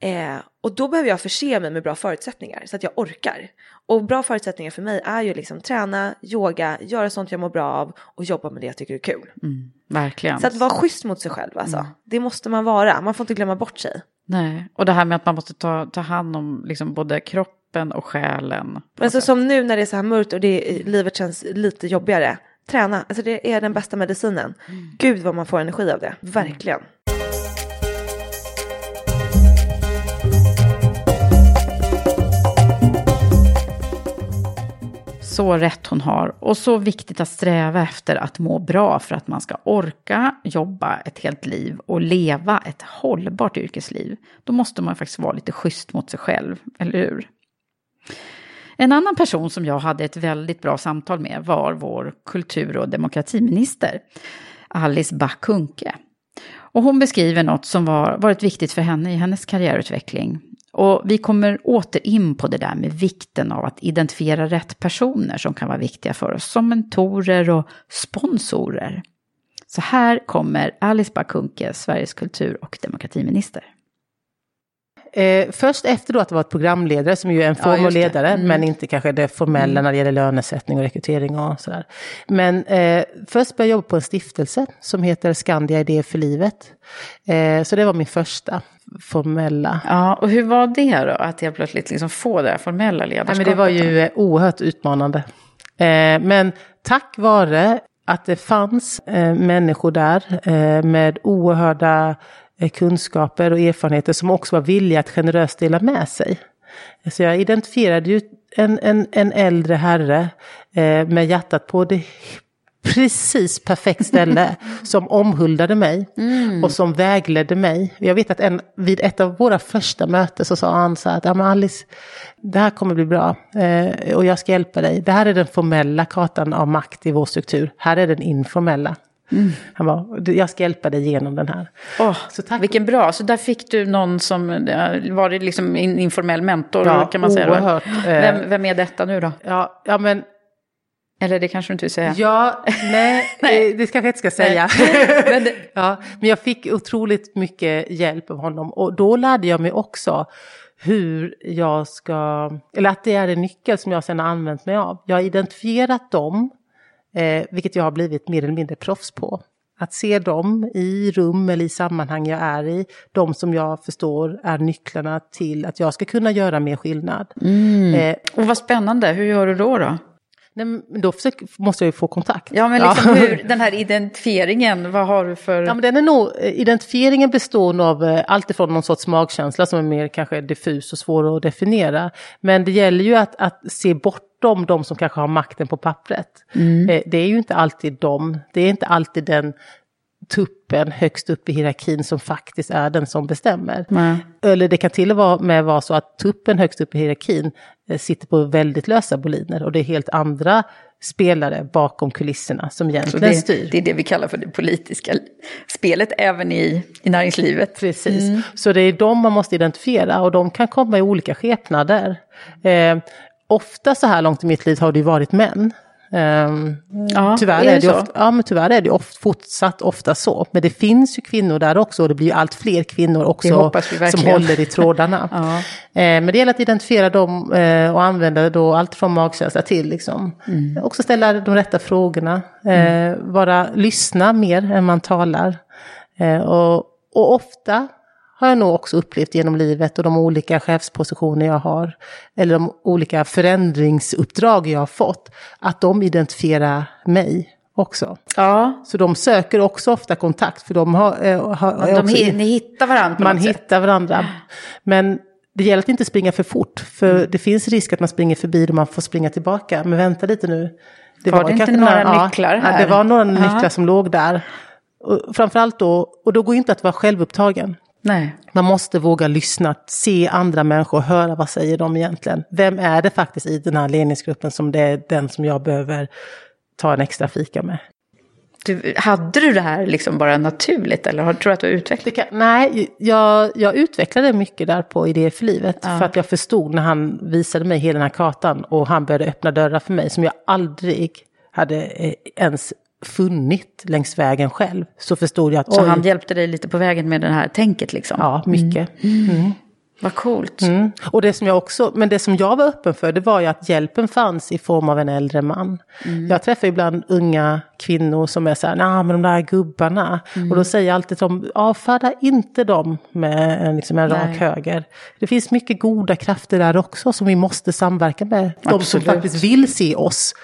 Eh, och då behöver jag förse mig med bra förutsättningar så att jag orkar. Och bra förutsättningar för mig är ju liksom träna, yoga, göra sånt jag mår bra av och jobba med det jag tycker är kul. Mm, verkligen. Så att vara schysst mot sig själv alltså. Mm. Det måste man vara, man får inte glömma bort sig. Nej, och det här med att man måste ta, ta hand om liksom både kroppen och själen. Alltså som nu när det är så här mörkt och det, livet känns lite jobbigare. Träna, alltså det är den bästa medicinen. Mm. Gud vad man får energi av det, verkligen. Så rätt hon har. Och så viktigt att sträva efter att må bra för att man ska orka jobba ett helt liv och leva ett hållbart yrkesliv. Då måste man faktiskt vara lite schysst mot sig själv, eller hur? En annan person som jag hade ett väldigt bra samtal med var vår kultur och demokratiminister, Alice Bah Kuhnke. Och hon beskriver något som var, varit viktigt för henne i hennes karriärutveckling. Och vi kommer åter in på det där med vikten av att identifiera rätt personer som kan vara viktiga för oss, som mentorer och sponsorer. Så här kommer Alice Bakunke, Sveriges kultur och demokratiminister. Eh, först efter då att vara programledare, som ju är en form av ledare, mm. men inte kanske det formella mm. när det gäller lönesättning och rekrytering och sådär. Men eh, först började jag jobba på en stiftelse som heter Skandia Idé för livet. Eh, så det var min första formella. Ja, och hur var det då, att jag plötsligt liksom få det här formella ledarskapet? Ja, men det var ju då? oerhört utmanande. Eh, men tack vare att det fanns eh, människor där eh, med oerhörda Eh, kunskaper och erfarenheter som också var villiga att generöst dela med sig. Så jag identifierade ju en, en, en äldre herre eh, med hjärtat på det precis perfekt ställe som omhuldade mig mm. och som vägledde mig. Jag vet att en, vid ett av våra första möten så sa han så här att ja, Alice, det här kommer bli bra eh, och jag ska hjälpa dig. Det här är den formella kartan av makt i vår struktur. Här är den informella. Mm. Han bara, jag ska hjälpa dig igenom den här. Oh, så tack. Vilken bra, så där fick du någon som, var det liksom en informell mentor ja, kan man säga? Oerhört. Vem, vem är detta nu då? Ja, ja men eller det kanske du inte vill säga? Ja, nej, nej. det kanske jag inte ska säga. men, det... ja, men jag fick otroligt mycket hjälp av honom och då lärde jag mig också hur jag ska, eller att det är en nyckel som jag sedan har använt mig av. Jag har identifierat dem Eh, vilket jag har blivit mer eller mindre proffs på. Att se dem i rum eller i sammanhang jag är i, de som jag förstår är nycklarna till att jag ska kunna göra mer skillnad. Mm. Eh, och vad spännande, hur gör du då? då? Nej, då försöker, måste jag ju få kontakt. Ja, men liksom ja. hur, den här identifieringen, vad har du för... Ja, men den är nog, identifieringen består nog av eh, allt ifrån någon sorts magkänsla som är mer kanske diffus och svår att definiera. Men det gäller ju att, att se bortom de som kanske har makten på pappret. Mm. Eh, det är ju inte alltid de, det är inte alltid den tuppen högst upp i hierarkin som faktiskt är den som bestämmer. Mm. Eller det kan till och med vara så att tuppen högst upp i hierarkin eh, sitter på väldigt lösa boliner och det är helt andra spelare bakom kulisserna som egentligen det, styr. Det är det vi kallar för det politiska spelet även i, i näringslivet. Precis, mm. så det är de man måste identifiera och de kan komma i olika skepnader. Eh, ofta så här långt i mitt liv har det varit män. Um, ja, tyvärr, är det, är det ofta, ja, men tyvärr är det oft, fortsatt ofta så. Men det finns ju kvinnor där också och det blir allt fler kvinnor också som håller i trådarna. ja. uh, men det gäller att identifiera dem uh, och använda då allt från magkänsla till liksom. Mm. Också ställa de rätta frågorna. Mm. Vara, lyssna mer än man talar. och, och ofta har jag nog också upplevt genom livet och de olika chefspositioner jag har, eller de olika förändringsuppdrag jag har fått, att de identifierar mig också. Ja. Så de söker också ofta kontakt, för de har... Eh, har, de, också, ni hittar varandra Man hittar varandra. Men det gäller att inte springa för fort, för mm. det finns risk att man springer förbi och man får springa tillbaka. Men vänta lite nu. Det var, var det inte några några nycklar här? Ja, det var några Aha. nycklar som låg där. Och framförallt då, och då går inte att vara självupptagen. Nej. Man måste våga lyssna, se andra människor, höra vad säger de egentligen. Vem är det faktiskt i den här ledningsgruppen som det är den som jag behöver ta en extra fika med? Du, hade du det här liksom bara naturligt eller har, tror du att du har utvecklat det? nej, jag, jag utvecklade mycket där på Idé för livet. Ja. För att jag förstod när han visade mig hela den här kartan och han började öppna dörrar för mig som jag aldrig hade eh, ens funnit längs vägen själv. Så förstod jag att... Så oj, han hjälpte dig lite på vägen med det här tänket liksom? Ja, mycket. Mm. Mm. Vad coolt. Mm. Och det som jag också, men det som jag var öppen för det var ju att hjälpen fanns i form av en äldre man. Mm. Jag träffar ibland unga kvinnor som är så här, nej men de där gubbarna. Mm. Och då säger jag alltid till dem, avfärda inte dem med liksom en rak höger. Det finns mycket goda krafter där också som vi måste samverka med. De Absolut. som faktiskt vill se oss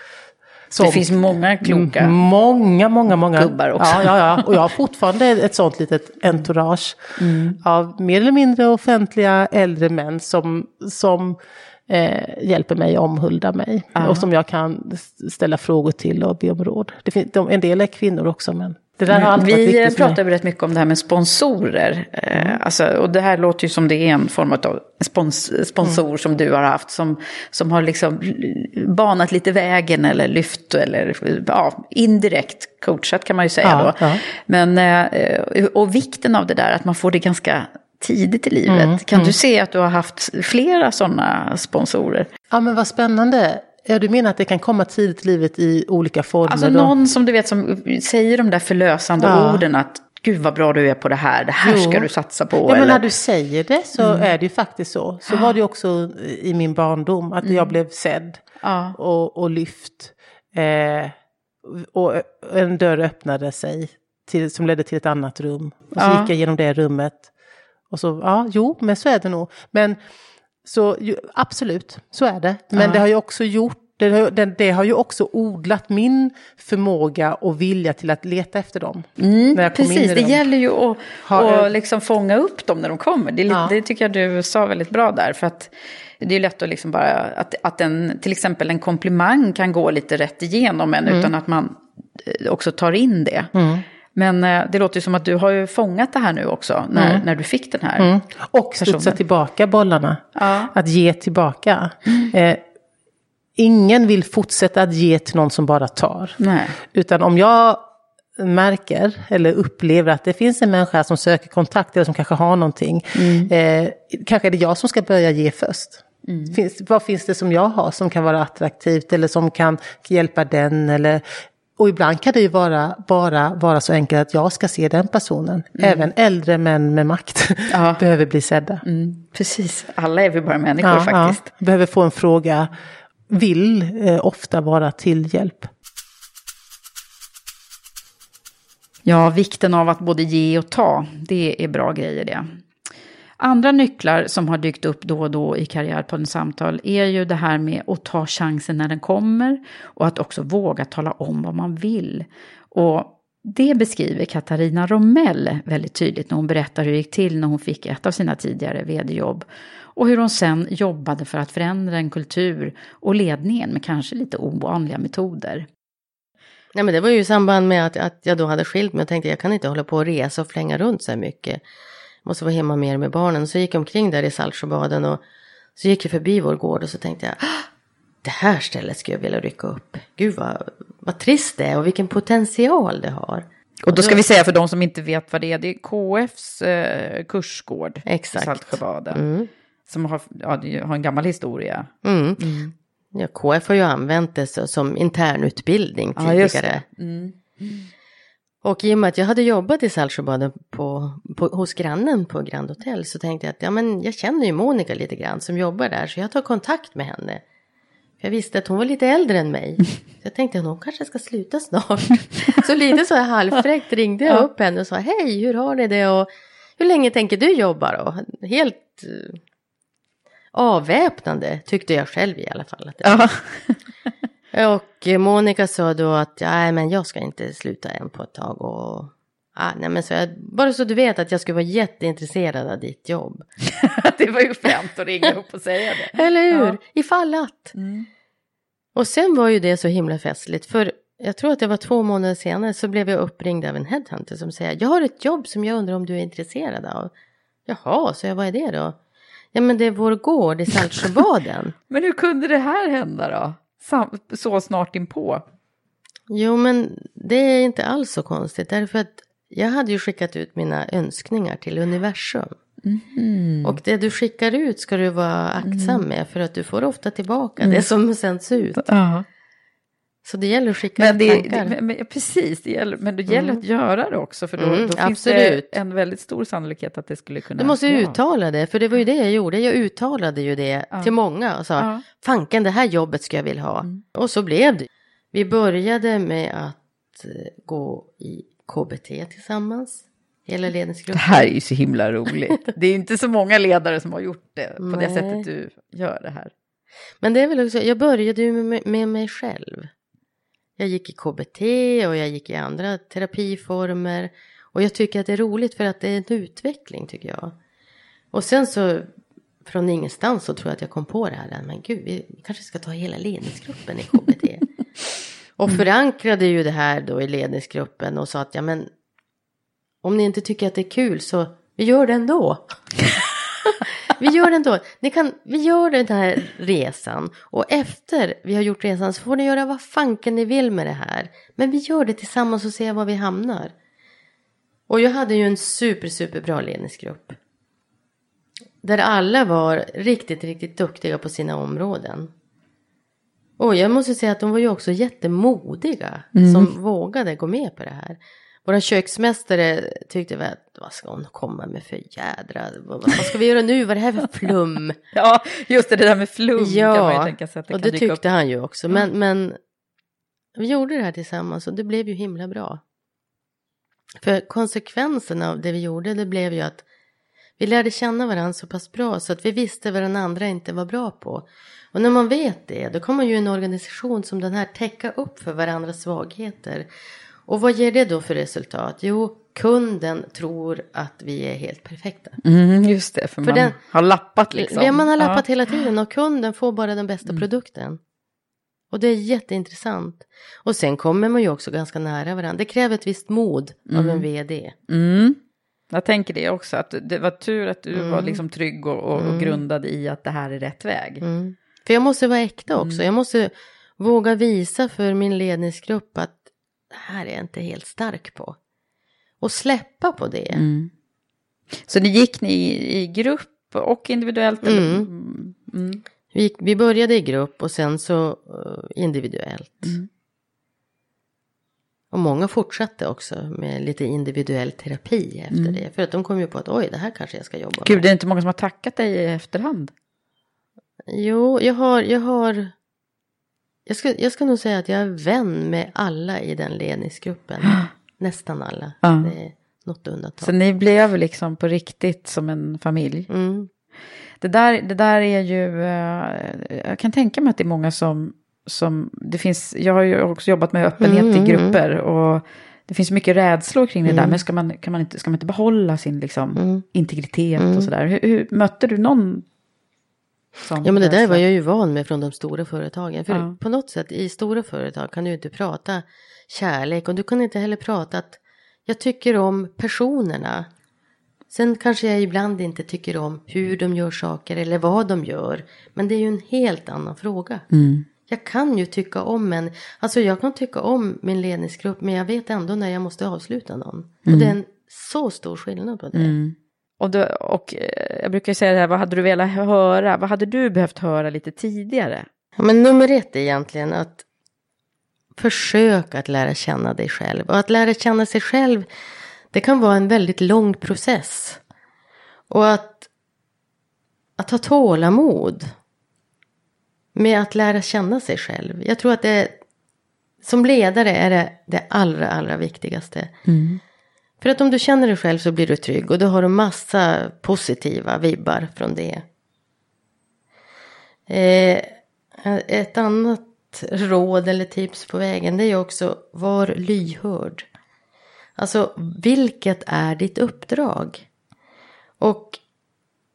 som, det finns många kloka många, många, många gubbar också. Ja, ja, ja. Och jag har fortfarande ett sånt litet entourage mm. av mer eller mindre offentliga äldre män som, som eh, hjälper mig omhuldar mig. Ja. Och som jag kan ställa frågor till och be om råd. Det finns, de, en del är kvinnor också men Vi pratar rätt mycket om det här med sponsorer. Eh, mm. alltså, och det här låter ju som det är en form av spons sponsor mm. som du har haft. Som, som har liksom banat lite vägen eller lyft eller ja, indirekt coachat kan man ju säga ja, då. Ja. Men, eh, och vikten av det där, att man får det ganska tidigt i livet. Mm, kan mm. du se att du har haft flera sådana sponsorer? Ja men vad spännande. Ja, du menar att det kan komma tidigt i livet i olika former? Alltså då? någon som du vet som säger de där förlösande ja. orden att gud vad bra du är på det här, det här jo. ska du satsa på. Ja, eller? men när du säger det så mm. är det ju faktiskt så. Så var det också i min barndom, att mm. jag blev sedd ja. och, och lyft. Eh, och en dörr öppnade sig till, som ledde till ett annat rum. Och så ja. gick jag genom det rummet. Och så, ja, jo, men så är det nog. Men så absolut, så är det. Men ja. det har ju också gjort det, det, det, har ju också odlat min förmåga och vilja till att leta efter dem. Mm, precis, det dem. gäller ju att ha, liksom fånga upp dem när de kommer. Det, ja. det, tycker jag du sa väldigt bra där. För att det är lätt att liksom bara, att, att en, till exempel en komplimang kan gå lite rätt igenom en mm. utan att man eh, också tar in det. Mm. Men eh, det låter ju som att du har ju fångat det här nu också, när, mm. när du fick den här mm. Och studsa tillbaka bollarna. Ja. Att ge tillbaka. Mm. Eh, ingen vill fortsätta att ge till någon som bara tar. Nej. Utan om jag märker eller upplever att det finns en människa som söker kontakt eller som kanske har någonting. Mm. Eh, kanske är det jag som ska börja ge först. Mm. Finns, vad finns det som jag har som kan vara attraktivt eller som kan hjälpa den eller och ibland kan det ju vara, bara vara så enkelt att jag ska se den personen. Mm. Även äldre män med makt ja. behöver bli sedda. Mm. Precis, alla är vi bara människor ja, faktiskt. Ja. Behöver få en fråga, vill eh, ofta vara till hjälp. Ja, vikten av att både ge och ta, det är bra grejer det. Andra nycklar som har dykt upp då och då i Karriärpoddens Samtal är ju det här med att ta chansen när den kommer och att också våga tala om vad man vill. Och det beskriver Katarina Romell väldigt tydligt när hon berättar hur det gick till när hon fick ett av sina tidigare vd-jobb och hur hon sen jobbade för att förändra en kultur och ledningen med kanske lite ovanliga metoder. Nej, men det var ju i samband med att, att jag då hade skilt mig och tänkte jag kan inte hålla på och resa och flänga runt så här mycket måste vara hemma mer med barnen. Så jag gick omkring där i Saltsjöbaden och så gick jag förbi vår gård och så tänkte jag ah, det här stället skulle jag vilja rycka upp. Gud vad, vad trist det är och vilken potential det har. Och då ska vi säga för de som inte vet vad det är, det är KFs eh, kursgård Exakt. i Saltsjöbaden. Mm. Som har, ja, har en gammal historia. Mm. Mm. Ja, KF har ju använt det som internutbildning tidigare. Ja. Och i och med att jag hade jobbat i Saltsjöbaden på, på, hos grannen på Grand Hotel så tänkte jag att ja, men jag känner ju Monica lite grann som jobbar där så jag tar kontakt med henne. Jag visste att hon var lite äldre än mig. Så jag tänkte att hon kanske ska sluta snart. Så lite så här halvfräckt ringde jag upp henne och sa hej hur har ni det och hur länge tänker du jobba då? Helt uh, avväpnande tyckte jag själv i alla fall. Att det och Monica sa då att ja, men jag ska inte sluta än på ett tag. Och Ah, nej men så jag, bara så du vet att jag skulle vara jätteintresserad av ditt jobb. det var ju främt att ringa upp och säga det. Eller hur? Ja. Ifall att. Mm. Och sen var ju det så himla festligt. För jag tror att det var två månader senare så blev jag uppringd av en headhunter som säger jag har ett jobb som jag undrar om du är intresserad av. Jaha, så jag vad är det då? Ja men det är vår gård i Saltsjöbaden. men hur kunde det här hända då? Så snart inpå? Jo men det är inte alls så konstigt därför att jag hade ju skickat ut mina önskningar till universum. Mm. Och det du skickar ut ska du vara aktsam mm. med för att du får ofta tillbaka mm. det som sänds ut. Ja. Så det gäller att skicka men det, tankar. Det, men, precis, det gäller, men det gäller mm. att göra det också för då, mm, då finns det en väldigt stor sannolikhet att det skulle kunna... Du måste ja. uttala det, för det var ju det jag gjorde. Jag uttalade ju det ja. till många och sa, ja. fanken det här jobbet ska jag vilja ha. Mm. Och så blev det. Vi började med att eh, gå i KBT tillsammans. Hela ledningsgruppen. Det här är ju så himla roligt. Det är inte så många ledare som har gjort det på Nej. det sättet du gör det här. Men det är väl också, jag började ju med, med mig själv. Jag gick i KBT och jag gick i andra terapiformer. Och jag tycker att det är roligt för att det är en utveckling tycker jag. Och sen så från ingenstans så tror jag att jag kom på det här. Men gud, vi kanske ska ta hela ledningsgruppen i KBT. och förankrade ju det här då i ledningsgruppen och sa att ja men om ni inte tycker att det är kul så vi gör det ändå. vi gör det ändå. Ni kan, vi gör den här resan och efter vi har gjort resan så får ni göra vad fanken ni vill med det här. Men vi gör det tillsammans och ser var vi hamnar. Och jag hade ju en super, super bra ledningsgrupp. Där alla var riktigt, riktigt duktiga på sina områden. Och jag måste säga att de var ju också jättemodiga mm. som vågade gå med på det här. Vår köksmästare tyckte väl att vad ska hon komma med för jädra, vad ska vi göra nu, vad är det här för flum? ja, just det, det där med flum ja, kan man ju tänka sig att det och det tyckte upp. han ju också. Men, mm. men vi gjorde det här tillsammans och det blev ju himla bra. För konsekvensen av det vi gjorde, det blev ju att vi lärde känna varandra så pass bra så att vi visste vad den andra inte var bra på. Och när man vet det, då kommer ju en organisation som den här täcka upp för varandras svagheter. Och vad ger det då för resultat? Jo, kunden tror att vi är helt perfekta. Mm, just det, för, för man den, har lappat liksom. Ja, man har lappat ja. hela tiden och kunden får bara den bästa mm. produkten. Och det är jätteintressant. Och sen kommer man ju också ganska nära varandra. Det kräver ett visst mod mm. av en mm. vd. Mm. Jag tänker det också, att det var tur att du var mm. liksom trygg och, och, och mm. grundad i att det här är rätt väg. För jag måste vara äkta också. Jag måste våga visa för min ledningsgrupp att det här är jag inte helt stark på. Och släppa på det. Mm. Så ni gick ni i, i grupp och individuellt? Mm. Mm. Vi, gick, vi började i grupp och sen så uh, individuellt. Mm. Och många fortsatte också med lite individuell terapi efter mm. det. För att de kom ju på att oj, det här kanske jag ska jobba Gud, med. det är inte många som har tackat dig i efterhand? Jo, jag har, jag har jag ska, jag ska nog säga att jag är vän med alla i den ledningsgruppen. Nästan alla. Ja. Det är något undantag. Så ni blev liksom på riktigt som en familj? Mm. Det, där, det där är ju, uh, jag kan tänka mig att det är många som, som, det finns, jag har ju också jobbat med öppenhet mm, i mm, grupper mm. och det finns mycket rädslor kring det där, mm. men ska man, kan man inte, ska man inte behålla sin liksom, integritet och sådär? Hur, hur, mötte du någon ja men det där var jag ju van med från de stora företagen. För ja. på något sätt i stora företag kan du inte prata kärlek och du kan inte heller prata att jag tycker om personerna. Sen kanske jag ibland inte tycker om hur de gör saker eller vad de gör. Men det är ju en helt annan fråga. Mm. Jag kan ju tycka om en, alltså jag kan tycka om min ledningsgrupp men jag vet ändå när jag måste avsluta någon. Mm. Och det är en så stor skillnad på det. Mm. Och, då, och eh, jag brukar säga det här, vad hade du velat höra? Vad hade du behövt höra lite tidigare? Ja, men nummer ett är egentligen att försöka att lära känna dig själv. Och att lära känna sig själv, det kan vara en väldigt lång process. Och att, att ha tålamod med att lära känna sig själv. Jag tror att det, som ledare är det det allra, allra viktigaste. Mm. För att om du känner dig själv så blir du trygg och då har du massa positiva vibbar från det. Eh, ett annat råd eller tips på vägen det är också var lyhörd. Alltså, vilket är ditt uppdrag? Och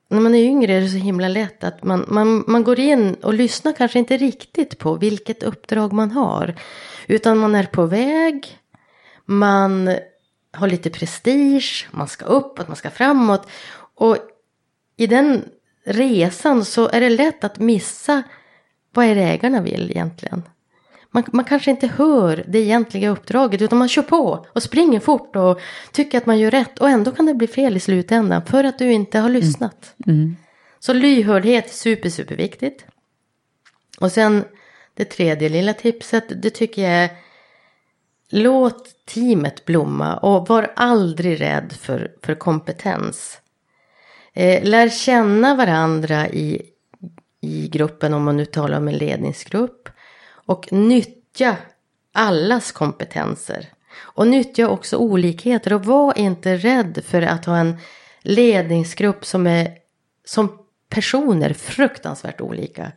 när man är yngre är det så himla lätt att man, man, man går in och lyssnar kanske inte riktigt på vilket uppdrag man har. Utan man är på väg, man har lite prestige, man ska uppåt, man ska framåt. Och i den resan så är det lätt att missa vad är det ägarna vill egentligen. Man, man kanske inte hör det egentliga uppdraget utan man kör på och springer fort och tycker att man gör rätt och ändå kan det bli fel i slutändan för att du inte har lyssnat. Mm. Mm. Så lyhördhet är super, super viktigt. Och sen det tredje lilla tipset, det tycker jag är låt teamet blomma och var aldrig rädd för, för kompetens. Eh, lär känna varandra i, i gruppen om man nu talar om en ledningsgrupp. Och nyttja allas kompetenser. Och nyttja också olikheter och var inte rädd för att ha en ledningsgrupp som är som personer fruktansvärt olika.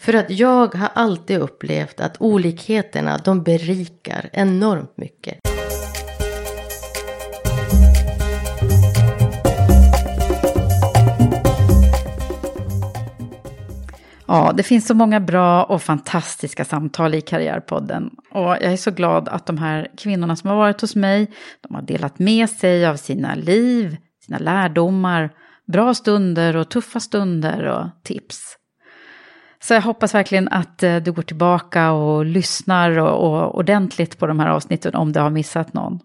För att jag har alltid upplevt att olikheterna de berikar enormt mycket. Ja, det finns så många bra och fantastiska samtal i Karriärpodden. Och jag är så glad att de här kvinnorna som har varit hos mig, de har delat med sig av sina liv, sina lärdomar, bra stunder och tuffa stunder och tips. Så jag hoppas verkligen att eh, du går tillbaka och lyssnar och, och ordentligt på de här avsnitten om du har missat någon.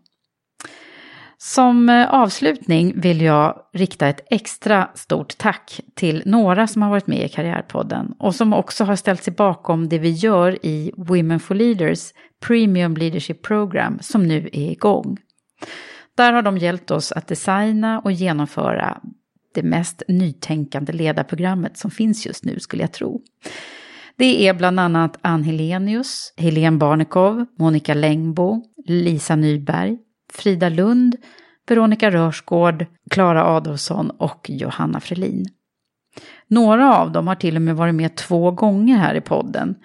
Som eh, avslutning vill jag rikta ett extra stort tack till några som har varit med i Karriärpodden och som också har ställt sig bakom det vi gör i Women for Leaders Premium Leadership Program som nu är igång. Där har de hjälpt oss att designa och genomföra det mest nytänkande ledarprogrammet som finns just nu skulle jag tro. Det är bland annat Ann Helenius, Helene Barnekow, Monica Längbo, Lisa Nyberg, Frida Lund, Veronica Rörsgård, Klara Adolfsson och Johanna Frelin. Några av dem har till och med varit med två gånger här i podden.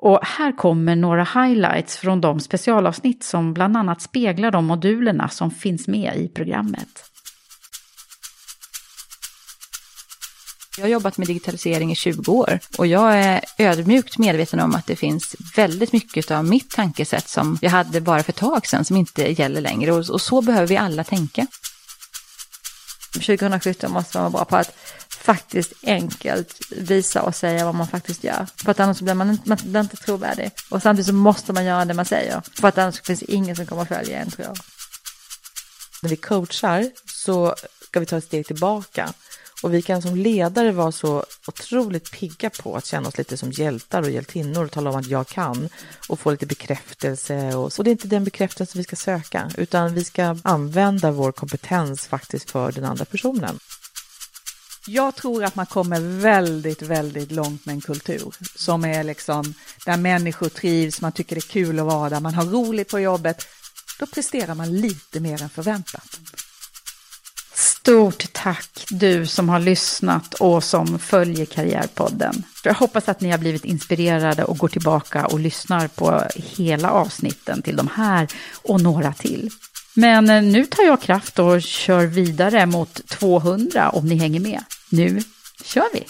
Och här kommer några highlights från de specialavsnitt som bland annat speglar de modulerna som finns med i programmet. Jag har jobbat med digitalisering i 20 år och jag är ödmjukt medveten om att det finns väldigt mycket av mitt tankesätt som jag hade bara för ett tag sedan som inte gäller längre och, och så behöver vi alla tänka. 2017 måste man vara bra på att faktiskt enkelt visa och säga vad man faktiskt gör. För att annars blir man, man blir inte trovärdig. Och samtidigt så måste man göra det man säger. För att annars finns det ingen som kommer att följa en tror jag. När vi coachar så ska vi ta ett steg tillbaka och vi kan som ledare vara så otroligt pigga på att känna oss lite som hjältar och hjältinnor och tala om att jag kan och få lite bekräftelse. Och, och det är inte den bekräftelse vi ska söka, utan vi ska använda vår kompetens faktiskt för den andra personen. Jag tror att man kommer väldigt, väldigt långt med en kultur som är liksom där människor trivs, man tycker det är kul att vara där, man har roligt på jobbet. Då presterar man lite mer än förväntat. Stort tack du som har lyssnat och som följer Karriärpodden. Jag hoppas att ni har blivit inspirerade och går tillbaka och lyssnar på hela avsnitten till de här och några till. Men eh, nu tar jag kraft och kör vidare mot 200 om ni hänger med. Nu kör vi!